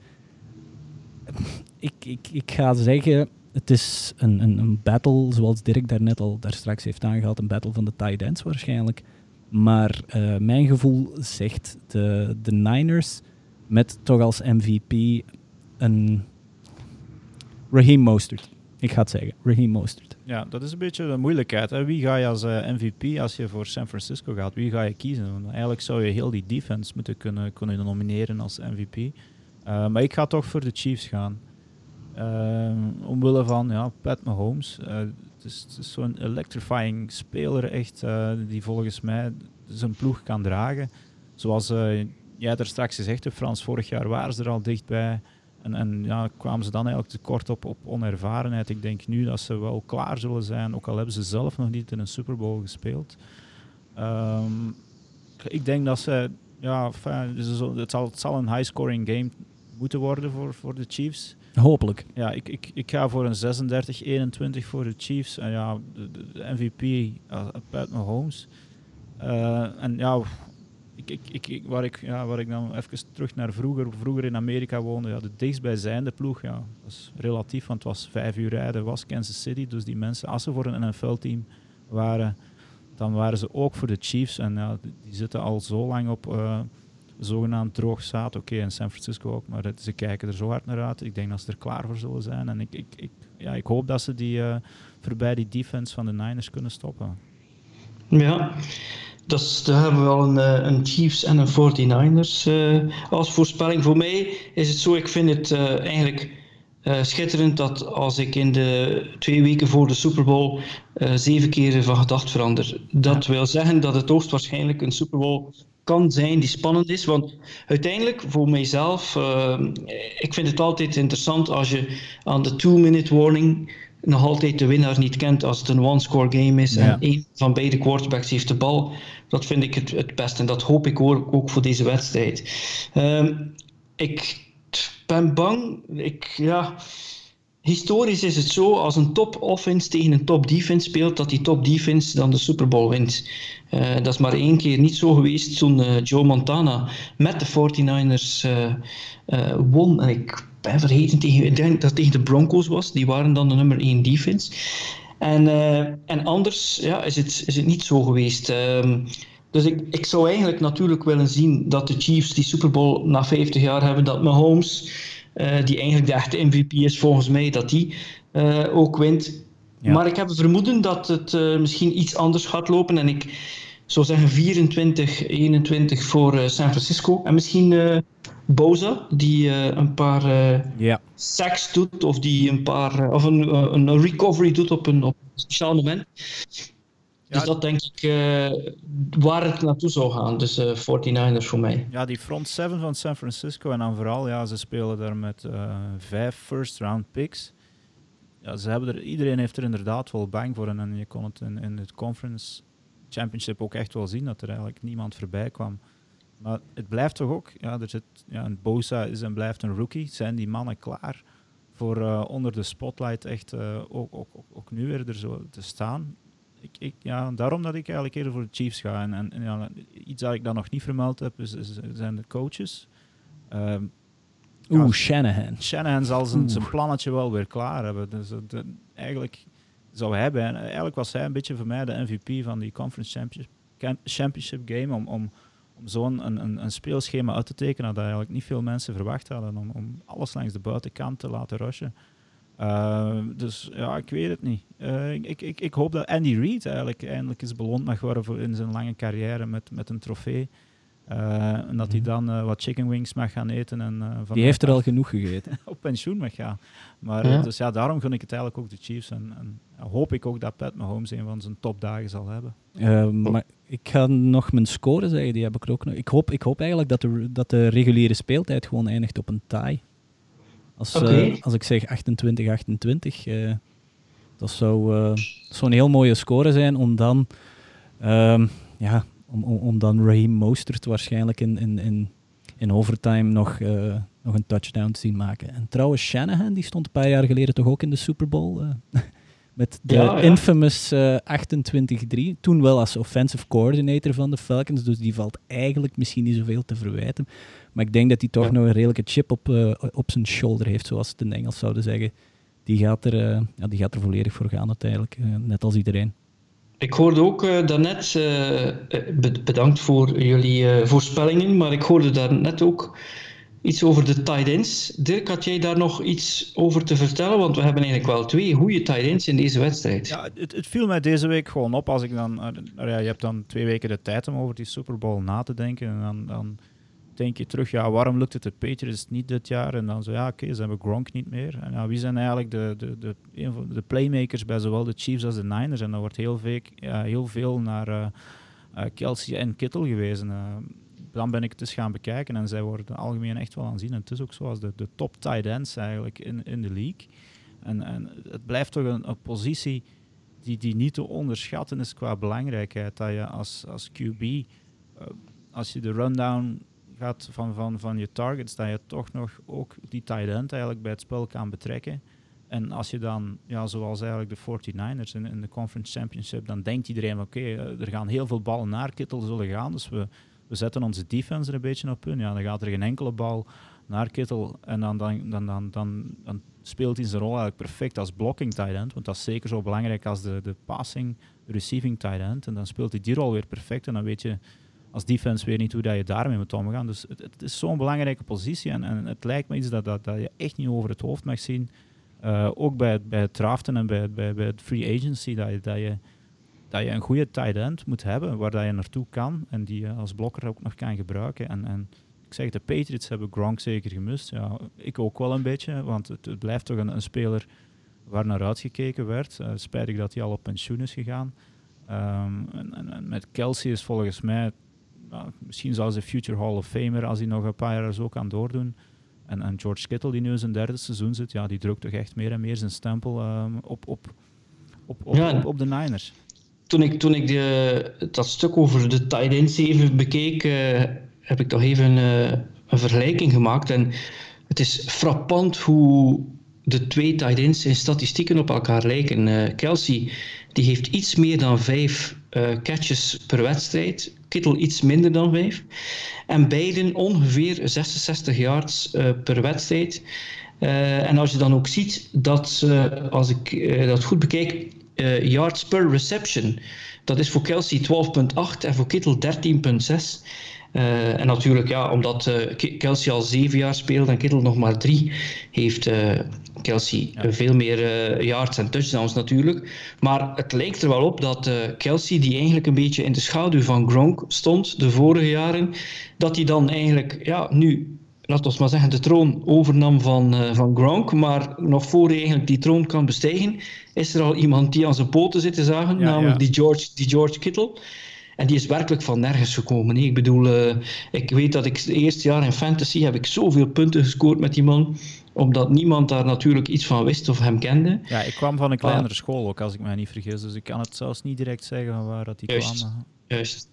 Ik, ik, ik ga zeggen, het is een, een, een battle, zoals Dirk daarnet al daar straks heeft aangehaald, een battle van de tight ends waarschijnlijk. Maar uh, mijn gevoel zegt de, de Niners met toch als MVP een Raheem Mostert. Ik ga het zeggen, Raheem Mostert. Ja, dat is een beetje de moeilijkheid. Hè? Wie ga je als eh, MVP als je voor San Francisco gaat? Wie ga je kiezen? Want eigenlijk zou je heel die defense moeten kunnen, kunnen nomineren als MVP. Eh, maar ik ga toch voor de Chiefs gaan. Uh, omwille van ja, Pat Mahomes. Het is, zo'n electrifying speler, echt, uh, die volgens mij zijn ploeg kan dragen. Zoals uh, jij er straks gezegd hebt, Frans, vorig jaar waren ze er al dichtbij. En, en ja, kwamen ze dan eigenlijk tekort op, op onervarenheid. Ik denk nu dat ze wel klaar zullen zijn, ook al hebben ze zelf nog niet in een Super Bowl gespeeld. Um, ik denk dat ze, ja, het, zal, het zal een high-scoring game moeten worden voor, voor de Chiefs. Hopelijk. Ja, ik, ik, ik ga voor een 36-21 voor de Chiefs. En ja, de, MVP, uh, Pat Mahomes. Uh, en ja, ik, ik, ik, waar, ik, ja, waar ik dan even terug naar vroeger, vroeger in Amerika woonde, ja, de dichtstbijzijnde ploeg, ja, dat is relatief, want het was vijf uur rijden, was Kansas City. Dus die mensen, als ze voor een NFL-team waren, dan waren ze ook voor de Chiefs. En ja, die zitten al zo lang op... Uh, zogenaamd droog zaad. Oké, in San Francisco ook, maar ze kijken er zo hard naar uit. Ik denk dat ze er klaar voor zullen zijn. En ik, ik, ik ja, ik hoop dat ze die, uh, voorbij die defense van de Niners kunnen stoppen. Ja, dat daar hebben we al een, eh, een, Chiefs en een 49ers uh, als voorspelling. Voor mij is het zo, ik vind het uh, eigenlijk schitterend dat als ik in de twee weken voor de Super Bowl zeven keer van gedacht verander. Dat wil zeggen dat het hoogstwaarschijnlijk een Super Bowl kan zijn die spannend is. Want uiteindelijk, voor mijzelf, uh, ik vind het altijd interessant als je aan de two-minute warning nog altijd de winnaar niet kent als het een one-score game is en één van beide quarterbacks heeft de bal. Dat vind ik het, het beste en dat hoop ik ook, ook voor deze wedstrijd. Uh, ik ben bang. Ik, ja, historisch is het zo, als een top offense tegen een top defense speelt, dat die top defense dan de Super Bowl wint. Uh, dat is maar één keer niet zo geweest toen uh, Joe Montana met de 49ers uh, won. En ik ben vergeten, tegen, ik denk dat het tegen de Broncos was, die waren dan de nummer 1 defense. En, en anders ja, is, het, is het niet zo geweest. Um, dus ik, ik zou eigenlijk natuurlijk willen zien dat de Chiefs die Super Bowl na 50 jaar hebben, dat Mahomes, uh, die eigenlijk de echte MVP is volgens mij, dat die uh, ook wint. Ja. Maar ik heb het vermoeden dat het uh, misschien iets anders gaat lopen. En ik zou zeggen 24, 21 voor San Francisco. En misschien Boza, die een paar ja. sacks doet, of die een paar of een, een recovery doet op een, op een speciaal moment. Dus dat denk ik uh, waar het naartoe zou gaan. Dus uh, 49ers voor mij. Ja, die front seven van San Francisco en dan vooral, ja, ze spelen daar met uh, vijf first round picks. Ja, ze hebben er, iedereen heeft er inderdaad wel bang voor. En je kon het in, in het conference championship ook echt wel zien dat er eigenlijk niemand voorbij kwam. Maar het blijft toch ook, ja, er zit, ja, een Bosa is en blijft een rookie. Zijn die mannen klaar voor uh, onder de spotlight echt ook, ook, ook, ook nu weer er zo te staan? Ik, ik, ja, daarom dat ik eigenlijk eerder voor de Chiefs ga. En, en, ja, iets dat ik dan nog niet vermeld heb, is, is zijn de coaches. Um, Oeh, ja, Shanahan. Shanahan zal zijn, zijn plannetje wel weer klaar hebben. Dus de, eigenlijk zou hij bij, eigenlijk was hij een beetje voor mij de MVP van die Conference Championship, championship Game. Om, om, om zo'n een, een, een, speelschema uit te tekenen dat eigenlijk niet veel mensen verwacht hadden. Om, om alles langs de buitenkant te laten rushen. Uh, dus ja, ik weet het niet. Uh, ik, ik, ik hoop dat Andy Reid eigenlijk eindelijk eens beloond mag worden voor in zijn lange carrière met, met een trofee. Uh, en dat hij mhm. dan wat chicken wings mag gaan eten. En, van Die heeft er al genoeg gegeten. op pensioen mag gaan. Maar ja. dus ja, daarom gun ik het eigenlijk ook de Chiefs. En, en hoop ik ook dat Pat Mahomes een van zijn topdagen zal hebben. maar ik ga nog mijn score zeggen, die heb ik ook nog. Ik hoop, ik hoop eigenlijk dat de, dat de reguliere speeltijd gewoon eindigt op een tie. Als, okay. uh, als ik zeg 28, 28, uh, dat zou, zou een heel mooie score zijn om dan, um, ja, om, om, om, dan Raheem Mostert waarschijnlijk in, in, in, in overtime nog, nog een touchdown te zien maken. En trouwens, Shanahan die stond een paar jaar geleden toch ook in de Super Bowl. met de ja, ja. infamous 28-3. Toen wel als offensive coordinator van de Falcons, dus die valt eigenlijk misschien niet zoveel te verwijten. Maar ik denk dat hij toch nog een redelijke chip op, uh, op zijn shoulder heeft, zoals ze het in Engels zouden zeggen. Die gaat er, uh, ja, die gaat er volledig voor gaan uiteindelijk, uh, net als iedereen. Ik hoorde ook uh, daarnet, bedankt voor jullie voorspellingen, maar ik hoorde daarnet ook iets over de tight ends. Dirk, had jij daar nog iets over te vertellen? Want we hebben eigenlijk wel twee goede tight ends in deze wedstrijd. Ja, het, het viel mij deze week gewoon op als ik dan... ja, je hebt dan twee weken de tijd om over die Super Bowl na te denken en dan... dan denk je terug, ja, waarom lukt het de Patriots niet dit jaar? En dan zo, ja, oké, okay, ze hebben Gronk niet meer. En ja, wie zijn eigenlijk de, de, de, de playmakers bij zowel de Chiefs als de Niners? En dan wordt heel veel, heel veel naar uh, uh, Kelsey en Kittle gewezen. Uh, dan ben ik het eens gaan bekijken en zij worden algemeen echt wel aanzien. En het is ook zoals de, de top tight ends eigenlijk in, in de league. En, en het blijft toch een, een positie die, die niet te onderschatten is qua belangrijkheid. Dat je als, als QB, als je de rundown gaat van, van, van je targets, dat je toch nog ook die tight end eigenlijk bij het spel kan betrekken. En als je dan, ja, zoals eigenlijk de 49ers in, de Conference Championship, dan denkt iedereen, oké, eh, er gaan heel veel ballen naar Kittel zullen gaan, dus we, we zetten onze defense er een beetje op in. Ja, dan gaat er geen enkele bal naar Kittel en dan, dan, dan, dan, dan, speelt hij zijn rol eigenlijk perfect als blocking tight end, want dat is zeker zo belangrijk als de, de passing, receiving tight end. En dan speelt hij die rol weer perfect en dan weet je als defense weer niet hoe dat je daarmee moet omgaan. Dus het, is zo'n belangrijke positie en, en, het lijkt me iets dat, dat, dat je echt niet over het hoofd mag zien. Uh, ook bij het, bij draften en bij, bij, bij het free agency, dat je, dat, je, dat je een goede tight end moet hebben waar dat je naartoe kan en die je als blokker ook nog kan gebruiken. En, en ik zeg, de Patriots hebben Gronk zeker gemist. Ja, ik ook wel een beetje, want het, het blijft toch een, een, speler waar naar uitgekeken werd. Uh, spijtig dat hij al op pensioen is gegaan. Um, en, en, met Kelsey is volgens mij nou, misschien zelfs de Future Hall of Famer als hij nog een paar jaar zo kan doordoen. En, en George Kittle, die nu in zijn derde seizoen zit, ja, die drukt toch echt meer en meer zijn stempel um, op, op, op, op, ja, op, op, de Niners. Toen ik, toen ik de, dat stuk over de tight ends even bekeek, uh, heb ik toch even uh, een vergelijking gemaakt. En het is frappant hoe de twee tight ends in statistieken op elkaar lijken. Uh, Kelsey die heeft iets meer dan vijf catches per wedstrijd. Kittel iets minder dan vijf. En beiden ongeveer 66 yards uh, per wedstrijd. Uh, en als je dan ook ziet dat, als ik dat goed bekijk, yards per reception, dat is voor Kelsey 12,8 en voor Kittel 13,6. Uh, en natuurlijk, ja, omdat uh, Kelsey al zeven jaar speelt en Kittel nog maar drie, heeft uh, Kelsey ja. veel meer yards en touchdowns natuurlijk. Maar het lijkt er wel op dat Kelsey, die eigenlijk een beetje in de schaduw van Gronk stond de vorige jaren, dat hij dan eigenlijk ja, nu laten we maar zeggen, de troon overnam van, uh, van Gronk. Maar nog voor hij eigenlijk die troon kan bestijgen, is er al iemand die aan zijn poten zit te zagen, ja, namelijk ja. Die, George, die George Kittle. En die is werkelijk van nergens gekomen. Ik bedoel, uh, ik weet dat ik het eerste jaar in fantasy heb ik zoveel punten gescoord met die man omdat niemand daar natuurlijk iets van wist of hem kende. Ja, ik kwam van een kleinere school ook, als ik me niet vergis. Dus ik kan het zelfs niet direct zeggen van waar dat die juist, kwam. Juist.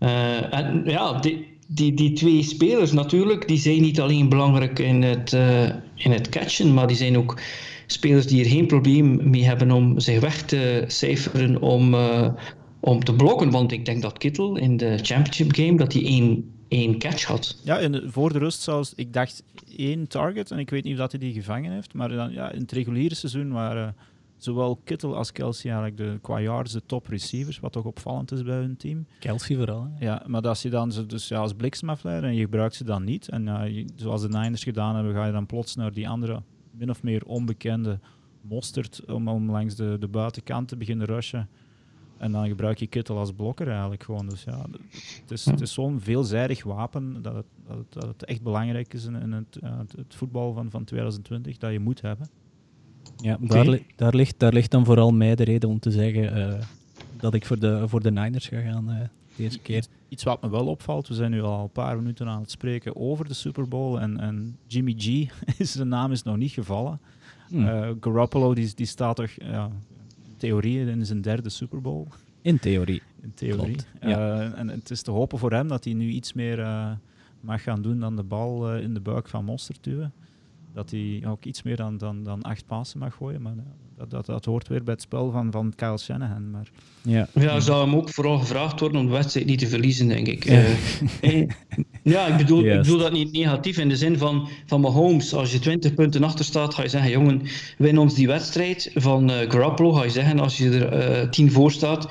Uh, en ja, die, die, die twee spelers natuurlijk, die zijn niet alleen belangrijk in het, uh, in het catchen, maar die zijn ook spelers die er geen probleem mee hebben om zich weg te cijferen om, uh, om te blokken. Want ik denk dat Kittel in de championship game dat hij één, één catch had. Ja, in de, voor de rust zelfs, ik dacht één target en ik weet niet of dat hij die gevangen heeft. Maar dan, ja, in het reguliere seizoen waren zowel Kittle als Kelsey eigenlijk de, qua yards de top receivers, wat toch opvallend is bij hun team. Kelsey vooral. Hè? Ja, maar als je dan ze dus ja, als bliksmafleider en je gebruikt ze dan niet, en uh, je, zoals de Niners gedaan hebben, ga je dan plots naar die andere, min of meer onbekende mosterd om, om langs de, de buitenkant te beginnen rushen. En dan gebruik je Kittle als blokker eigenlijk gewoon. Dus ja, het is, het is zo'n veelzijdig wapen dat het, dat het, dat het echt belangrijk is in, in het, uh, het, voetbal van, van 2020, dat je moet hebben. Ja, okay. daar, daar, ligt, daar ligt dan vooral mij de reden om te zeggen uh, dat ik voor de, voor de Niners ga gaan uh, deze keer. Iets wat me wel opvalt, we zijn nu al een paar minuten aan het spreken over de Super Bowl en, en Jimmy G, zijn naam is nog niet gevallen. Hmm. Uh, Garoppolo die, die staat toch ja, theorie in zijn derde Super Bowl. In theorie. In theorie. Ja. en het is te hopen voor hem dat hij nu iets meer mag gaan doen dan de bal in de buik van Monster duwen dat hij ook iets meer dan, dan, dan acht passen mag gooien. Maar dat, dat, dat hoort weer bij het spel van, van Kyle Shanahan. Maar, ja. ja, zou hem ook vooral gevraagd worden om de wedstrijd niet te verliezen, denk ik. Ja, uh, ja ik, bedoel, ik bedoel dat niet negatief in de zin van, van Mahomes. Als je 20 punten achter staat, ga je zeggen: jongen, win ons die wedstrijd. Van uh, Garoppolo ga je zeggen: als je er uh, 10 voor staat,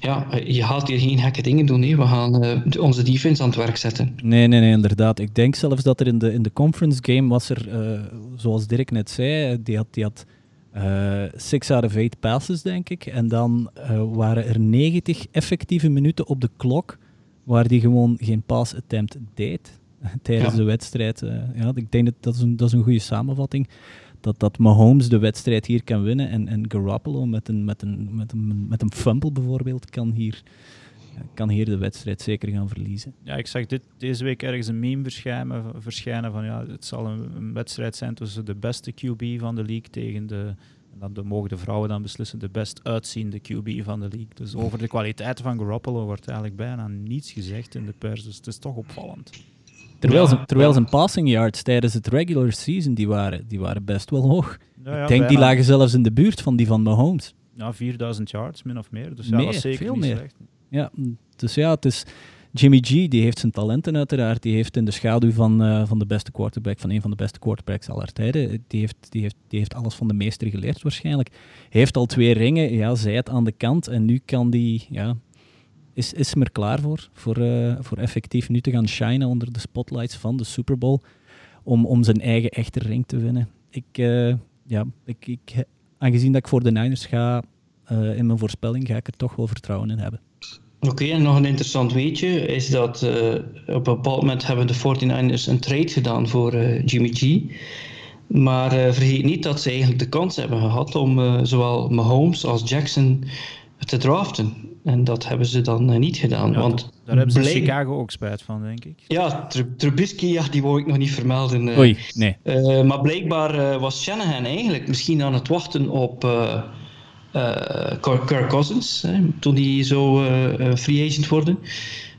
ja, je gaat hier geen gekke dingen doen. Nee. We gaan uh, onze defense aan het werk zetten. Nee, nee, nee, inderdaad. Ik denk zelfs dat er in de, in de conference game was er, zoals Dirk net zei, die had. Die had uh, six out of eight passes, denk ik. En dan uh, waren er 90 effectieve minuten op de klok waar hij gewoon geen pass attempt deed tijdens ja. de wedstrijd. Uh, ja, ik denk dat dat is een, dat is een goede samenvatting. Dat, dat Mahomes de wedstrijd hier kan winnen en, en Garoppolo met een, met, een, met, een, met een fumble bijvoorbeeld kan hier, kan hier de wedstrijd zeker gaan verliezen. Ja, ik zag dit, deze week ergens een meme verschijnen, verschijnen van ja, het zal een, een, wedstrijd zijn tussen de beste QB van de league tegen de, en dan mogen de vrouwen dan beslissen, de best uitziende QB van de league. Dus over de kwaliteit van Garoppolo wordt eigenlijk bijna niets gezegd in de pers, dus het is toch opvallend. Terwijl, ja, zijn, terwijl zijn passing yards tijdens het regular season, die waren, die waren best wel hoog. Ja, ja, ik denk, bijna. die lagen zelfs in de buurt van die van Mahomes. Ja, 4000 yards, min of meer. Dus ja, meer, zeker veel meer. Slecht. Ja, dus ja, het is... Jimmy G die heeft zijn talenten uiteraard. Die heeft in de schaduw van, uh, van de beste quarterback, van een van de beste quarterbacks aller tijden, die heeft, die, heeft, die heeft alles van de meester geleerd waarschijnlijk. Hij heeft al twee ringen, ja, zij het aan de kant. En nu kan die, ja, is, is hem er klaar voor, voor, uh, voor effectief nu te gaan shinen onder de spotlights van de Super Bowl. Om, om zijn eigen echte ring te winnen. Ik, ja, ik, ik, aangezien dat ik voor de Niners ga, in mijn voorspelling, ga ik er toch wel vertrouwen in hebben. Oké, okay, en nog een interessant weetje is dat uh, op een bepaald moment hebben de 49ers een trade gedaan voor uh, Jimmy G. Maar uh, vergeet niet dat ze eigenlijk de kans hebben gehad om zowel Mahomes als Jackson te draften. En dat hebben ze dan niet gedaan. Ja, want daar hebben ze in Chicago ook spijt van, denk ik. Ja, Trubisky, ja, die wou ik nog niet vermelden. Oei, nee. maar blijkbaar was Shanahan eigenlijk misschien aan het wachten op Kirk Cousins, hè, toen hij zo uh, free agent worden.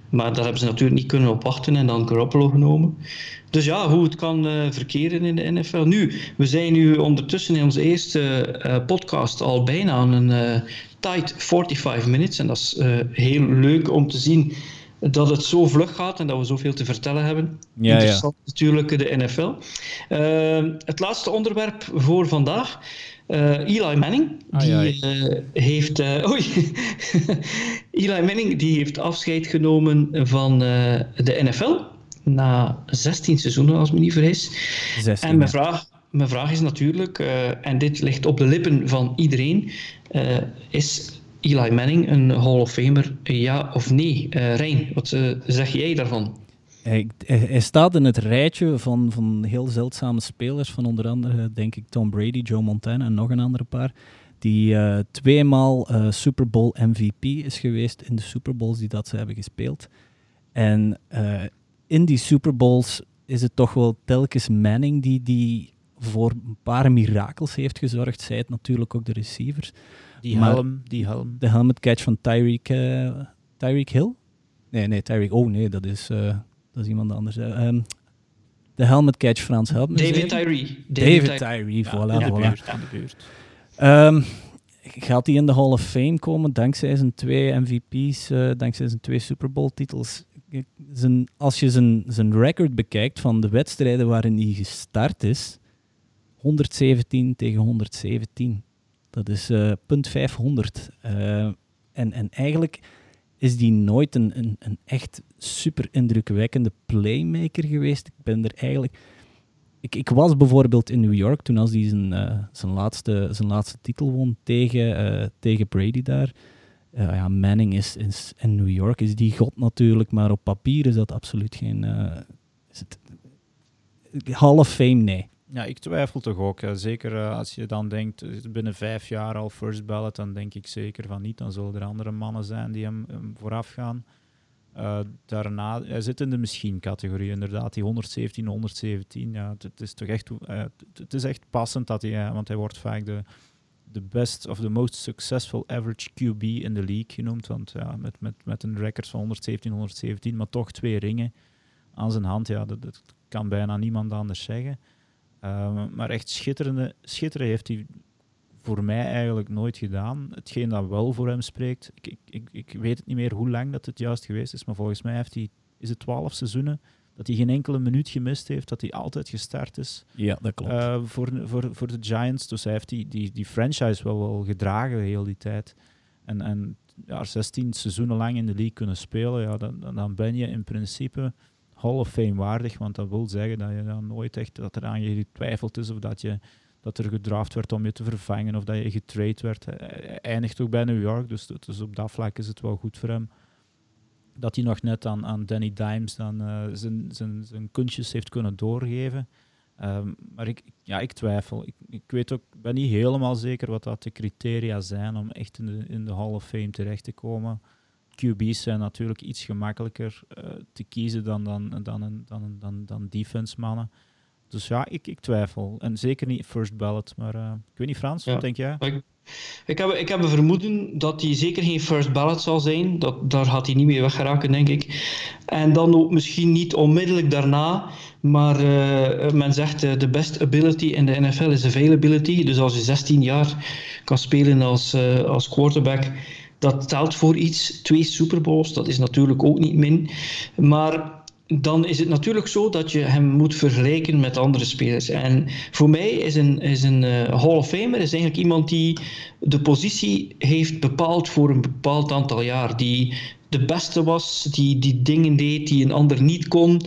Maar daar hebben ze natuurlijk niet kunnen op wachten en dan Garoppolo genomen. Dus ja, hoe het kan uh, verkeren in de NFL. Nu, we zijn nu ondertussen in onze eerste uh, podcast al bijna aan een uh, tight 45 minutes. En dat is heel leuk om te zien dat het zo vlug gaat en dat we zoveel te vertellen hebben. Ja, Interessant ja. natuurlijk, de NFL. het laatste onderwerp voor vandaag. Uh, Eli Manning, die uh, heeft, uh, oei, Eli Manning die heeft afscheid genomen van de NFL na 16 seizoenen, als me niet vergis. 16, en mijn vraag, mijn vraag is natuurlijk, en dit ligt op de lippen van iedereen, is Eli Manning een Hall of Famer, ja of nee? Rijn, wat zeg jij daarvan? Hij, hij, staat in het rijtje van, van heel zeldzame spelers, van onder andere denk ik Tom Brady, Joe Montana en nog een andere paar, die uh, tweemaal uh, Super Bowl MVP is geweest in de Super Bowls die dat ze hebben gespeeld. En uh, in die Super Bowls is het toch wel telkens Manning die, die voor een paar mirakels heeft gezorgd. Zij het natuurlijk ook de receivers. Die helm, die helm. De helmet catch van Tyreek, Tyreek Hill? Nee, nee, Tyreek. Oh nee, dat is dat is iemand anders. Um, de helmet catch, Frans, help me. David Tyree. David, David Tyree, voilà. Ja, voilà. Buurt, aan de buurt. Um, gaat hij in de Hall of Fame komen dankzij zijn twee MVP's, uh, dankzij zijn twee Super Bowl titels? Zijn, als je zijn, zijn record bekijkt van de wedstrijden waarin hij gestart is, 117 tegen 117. Dat is uh, punt 500. Uh, en, en eigenlijk is die nooit een, een, een echt super indrukwekkende playmaker geweest. Ik ben er eigenlijk. Ik, ik was bijvoorbeeld in New York toen als hij zijn, uh, zijn, laatste, zijn laatste titel won tegen, uh, tegen Brady daar. Uh, ja, Manning is, is in New York, is die god natuurlijk, maar op papier is dat absoluut geen. is het, Hall of Fame, nee. Ja, ik twijfel toch ook. Zeker als je dan denkt, eh, binnen vijf jaar al first ballot, dan denk ik zeker van niet. Dan zullen er andere mannen zijn die hem vooraf gaan. Uh, daarna, hij zit in de misschien-categorie, inderdaad. Die 117, 117, ja, het, is toch echt, uh, het is echt passend dat hij, want hij wordt vaak de, de best of the most successful average QB in de league genoemd. Want ja, met, met, met een record van 117, 117, maar toch twee ringen aan zijn hand, ja, dat, kan bijna niemand anders zeggen. Maar echt schitterende, schitteren heeft hij voor mij eigenlijk nooit gedaan. Hetgeen dat wel voor hem spreekt, ik, ik, ik, weet het niet meer hoe lang dat het juist geweest is, maar volgens mij heeft hij, is het twaalf seizoenen dat hij geen enkele minuut gemist heeft, dat hij altijd gestart is. Ja, dat klopt. Uh, voor, voor, voor de Giants. Dus hij heeft die, die, die franchise wel, wel gedragen heel die tijd. En, en ja, 16 seizoenen lang in de league kunnen spelen, ja, dan, dan ben je in principe Hall of Fame waardig, want dat wil zeggen dat je dan nooit echt dat er aan je getwijfeld is of dat, je, dat er gedraft werd om je te vervangen of dat je getrade werd. Hij eindigt ook bij New York, dus, op dat vlak is het wel goed voor hem. Dat hij nog net aan, aan Danny Dimes dan uh, zijn, zijn, kunstjes heeft kunnen doorgeven. Um, maar ik, ja, ik twijfel. Ik, ik weet ook, ben niet helemaal zeker wat dat de criteria zijn om echt in de, in de Hall of Fame terecht te komen. QB's zijn natuurlijk iets gemakkelijker uh, te kiezen dan, dan, dan, dan, dan, dan, dan defense mannen. Dus ja, ik, ik twijfel. En zeker niet first ballot. Maar uh, ik weet niet, Frans, wat denk jij? Ik, ik, heb, ik heb een vermoeden dat hij zeker geen first ballot zal zijn. Dat, daar gaat hij niet mee weggeraken, denk ik. En dan ook misschien niet onmiddellijk daarna. Maar uh, men zegt de uh, best ability in de NFL is availability. Dus als je 16 jaar kan spelen als, als quarterback dat telt voor iets. Twee Super Bowls, dat is natuurlijk ook niet min. Maar dan is het natuurlijk zo dat je hem moet vergelijken met andere spelers. En voor mij is een, is een uh, Hall of Famer is eigenlijk iemand die de positie heeft bepaald voor een bepaald aantal jaar. Die de beste was, die, die dingen deed die een ander niet kon.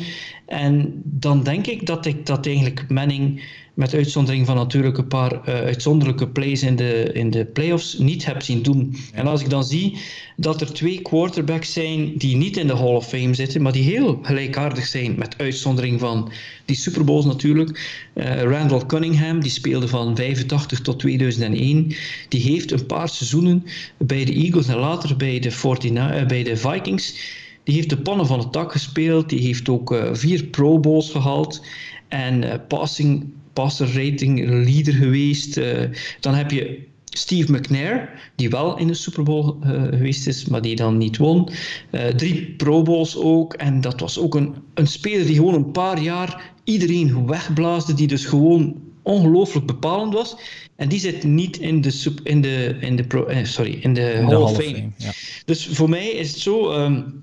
En dan denk ik dat ik dat eigenlijk Manning met uitzondering van natuurlijk een paar uh, uitzonderlijke plays in de, in de playoffs, niet heb zien doen. En als ik dan zie dat er twee quarterbacks zijn die niet in de Hall of Fame zitten, maar die heel gelijkaardig zijn, met uitzondering van die Super Bowls natuurlijk. Uh, Randall Cunningham, die speelde van 85 tot 2001, die heeft een paar seizoenen bij de Eagles en later bij de, 49, uh, bij de Vikings. Die heeft de pannen van het dak gespeeld, die heeft ook uh, vier Pro Bowls gehaald. En passing passer rating leader geweest. Uh, dan heb je Steve McNair, die wel in de Super Bowl uh, geweest is, maar die dan niet won. Uh, drie Pro Bowls ook. En dat was ook een, een speler die gewoon een paar jaar iedereen wegblaasde, die dus gewoon ongelooflijk bepalend was. En die zit niet in de, sub, in de, in de, pro, eh, sorry, in de, in Hall, of Fame. Fame ja. Dus voor mij is het zo, um,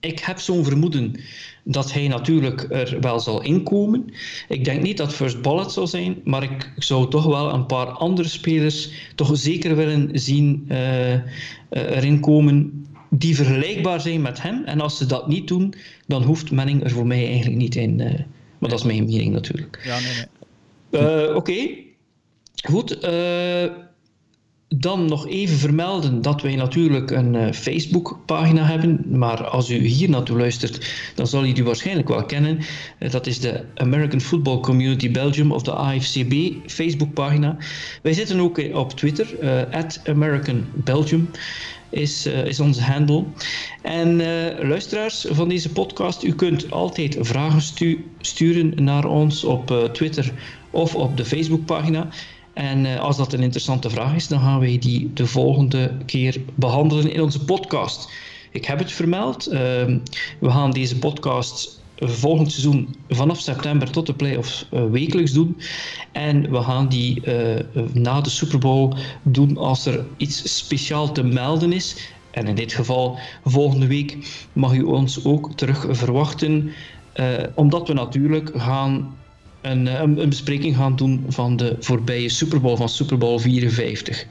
ik heb zo'n vermoeden dat hij natuurlijk er wel zal inkomen. Ik denk niet dat first ballot zal zijn, maar ik zou toch wel een paar andere spelers toch zeker willen zien uh, uh, erin komen die vergelijkbaar zijn met hem. En als ze dat niet doen, dan hoeft Manning er voor mij eigenlijk niet in. Uh, maar dat is mijn mening natuurlijk. Ja, nee, nee. Oké. Okay. Goed. Dan nog even vermelden dat wij natuurlijk een uh, Facebook-pagina hebben. Maar als u hier naartoe luistert, dan zal u die waarschijnlijk wel kennen. Uh, dat is de American Football Community Belgium of de AFCB Facebook-pagina. Wij zitten ook op Twitter, uh, American Belgium is, is onze handle. En luisteraars van deze podcast, u kunt altijd vragen stu sturen naar ons op Twitter of op de Facebookpagina. En uh, als dat een interessante vraag is, dan gaan wij die de volgende keer behandelen in onze podcast. Ik heb het vermeld. Uh, we gaan deze podcast volgend seizoen vanaf september tot de playoffs uh, wekelijks doen. En we gaan die uh, na de Super Bowl doen als er iets speciaal te melden is. En in dit geval, volgende week mag u ons ook terug verwachten. Omdat we natuurlijk gaan een, een, een, bespreking gaan doen van de voorbije Super Bowl, van Super Bowl 54.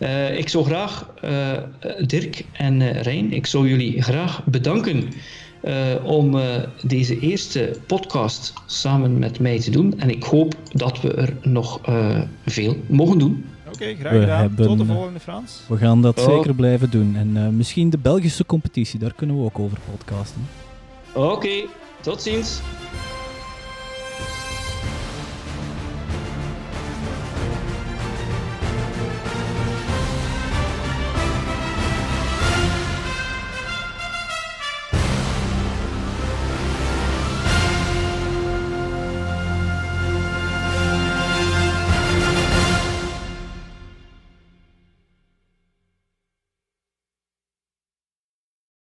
Uh, ik zou graag, uh, Dirk en uh, Rijn, ik zou jullie graag bedanken om deze eerste podcast samen met mij te doen. En ik hoop dat we er nog veel mogen doen. Oké, okay, graag gedaan. Hebben, Tot de volgende, Frans. We gaan dat oh. zeker blijven doen. En misschien de Belgische competitie, daar kunnen we ook over podcasten. Oké, okay, tot ziens.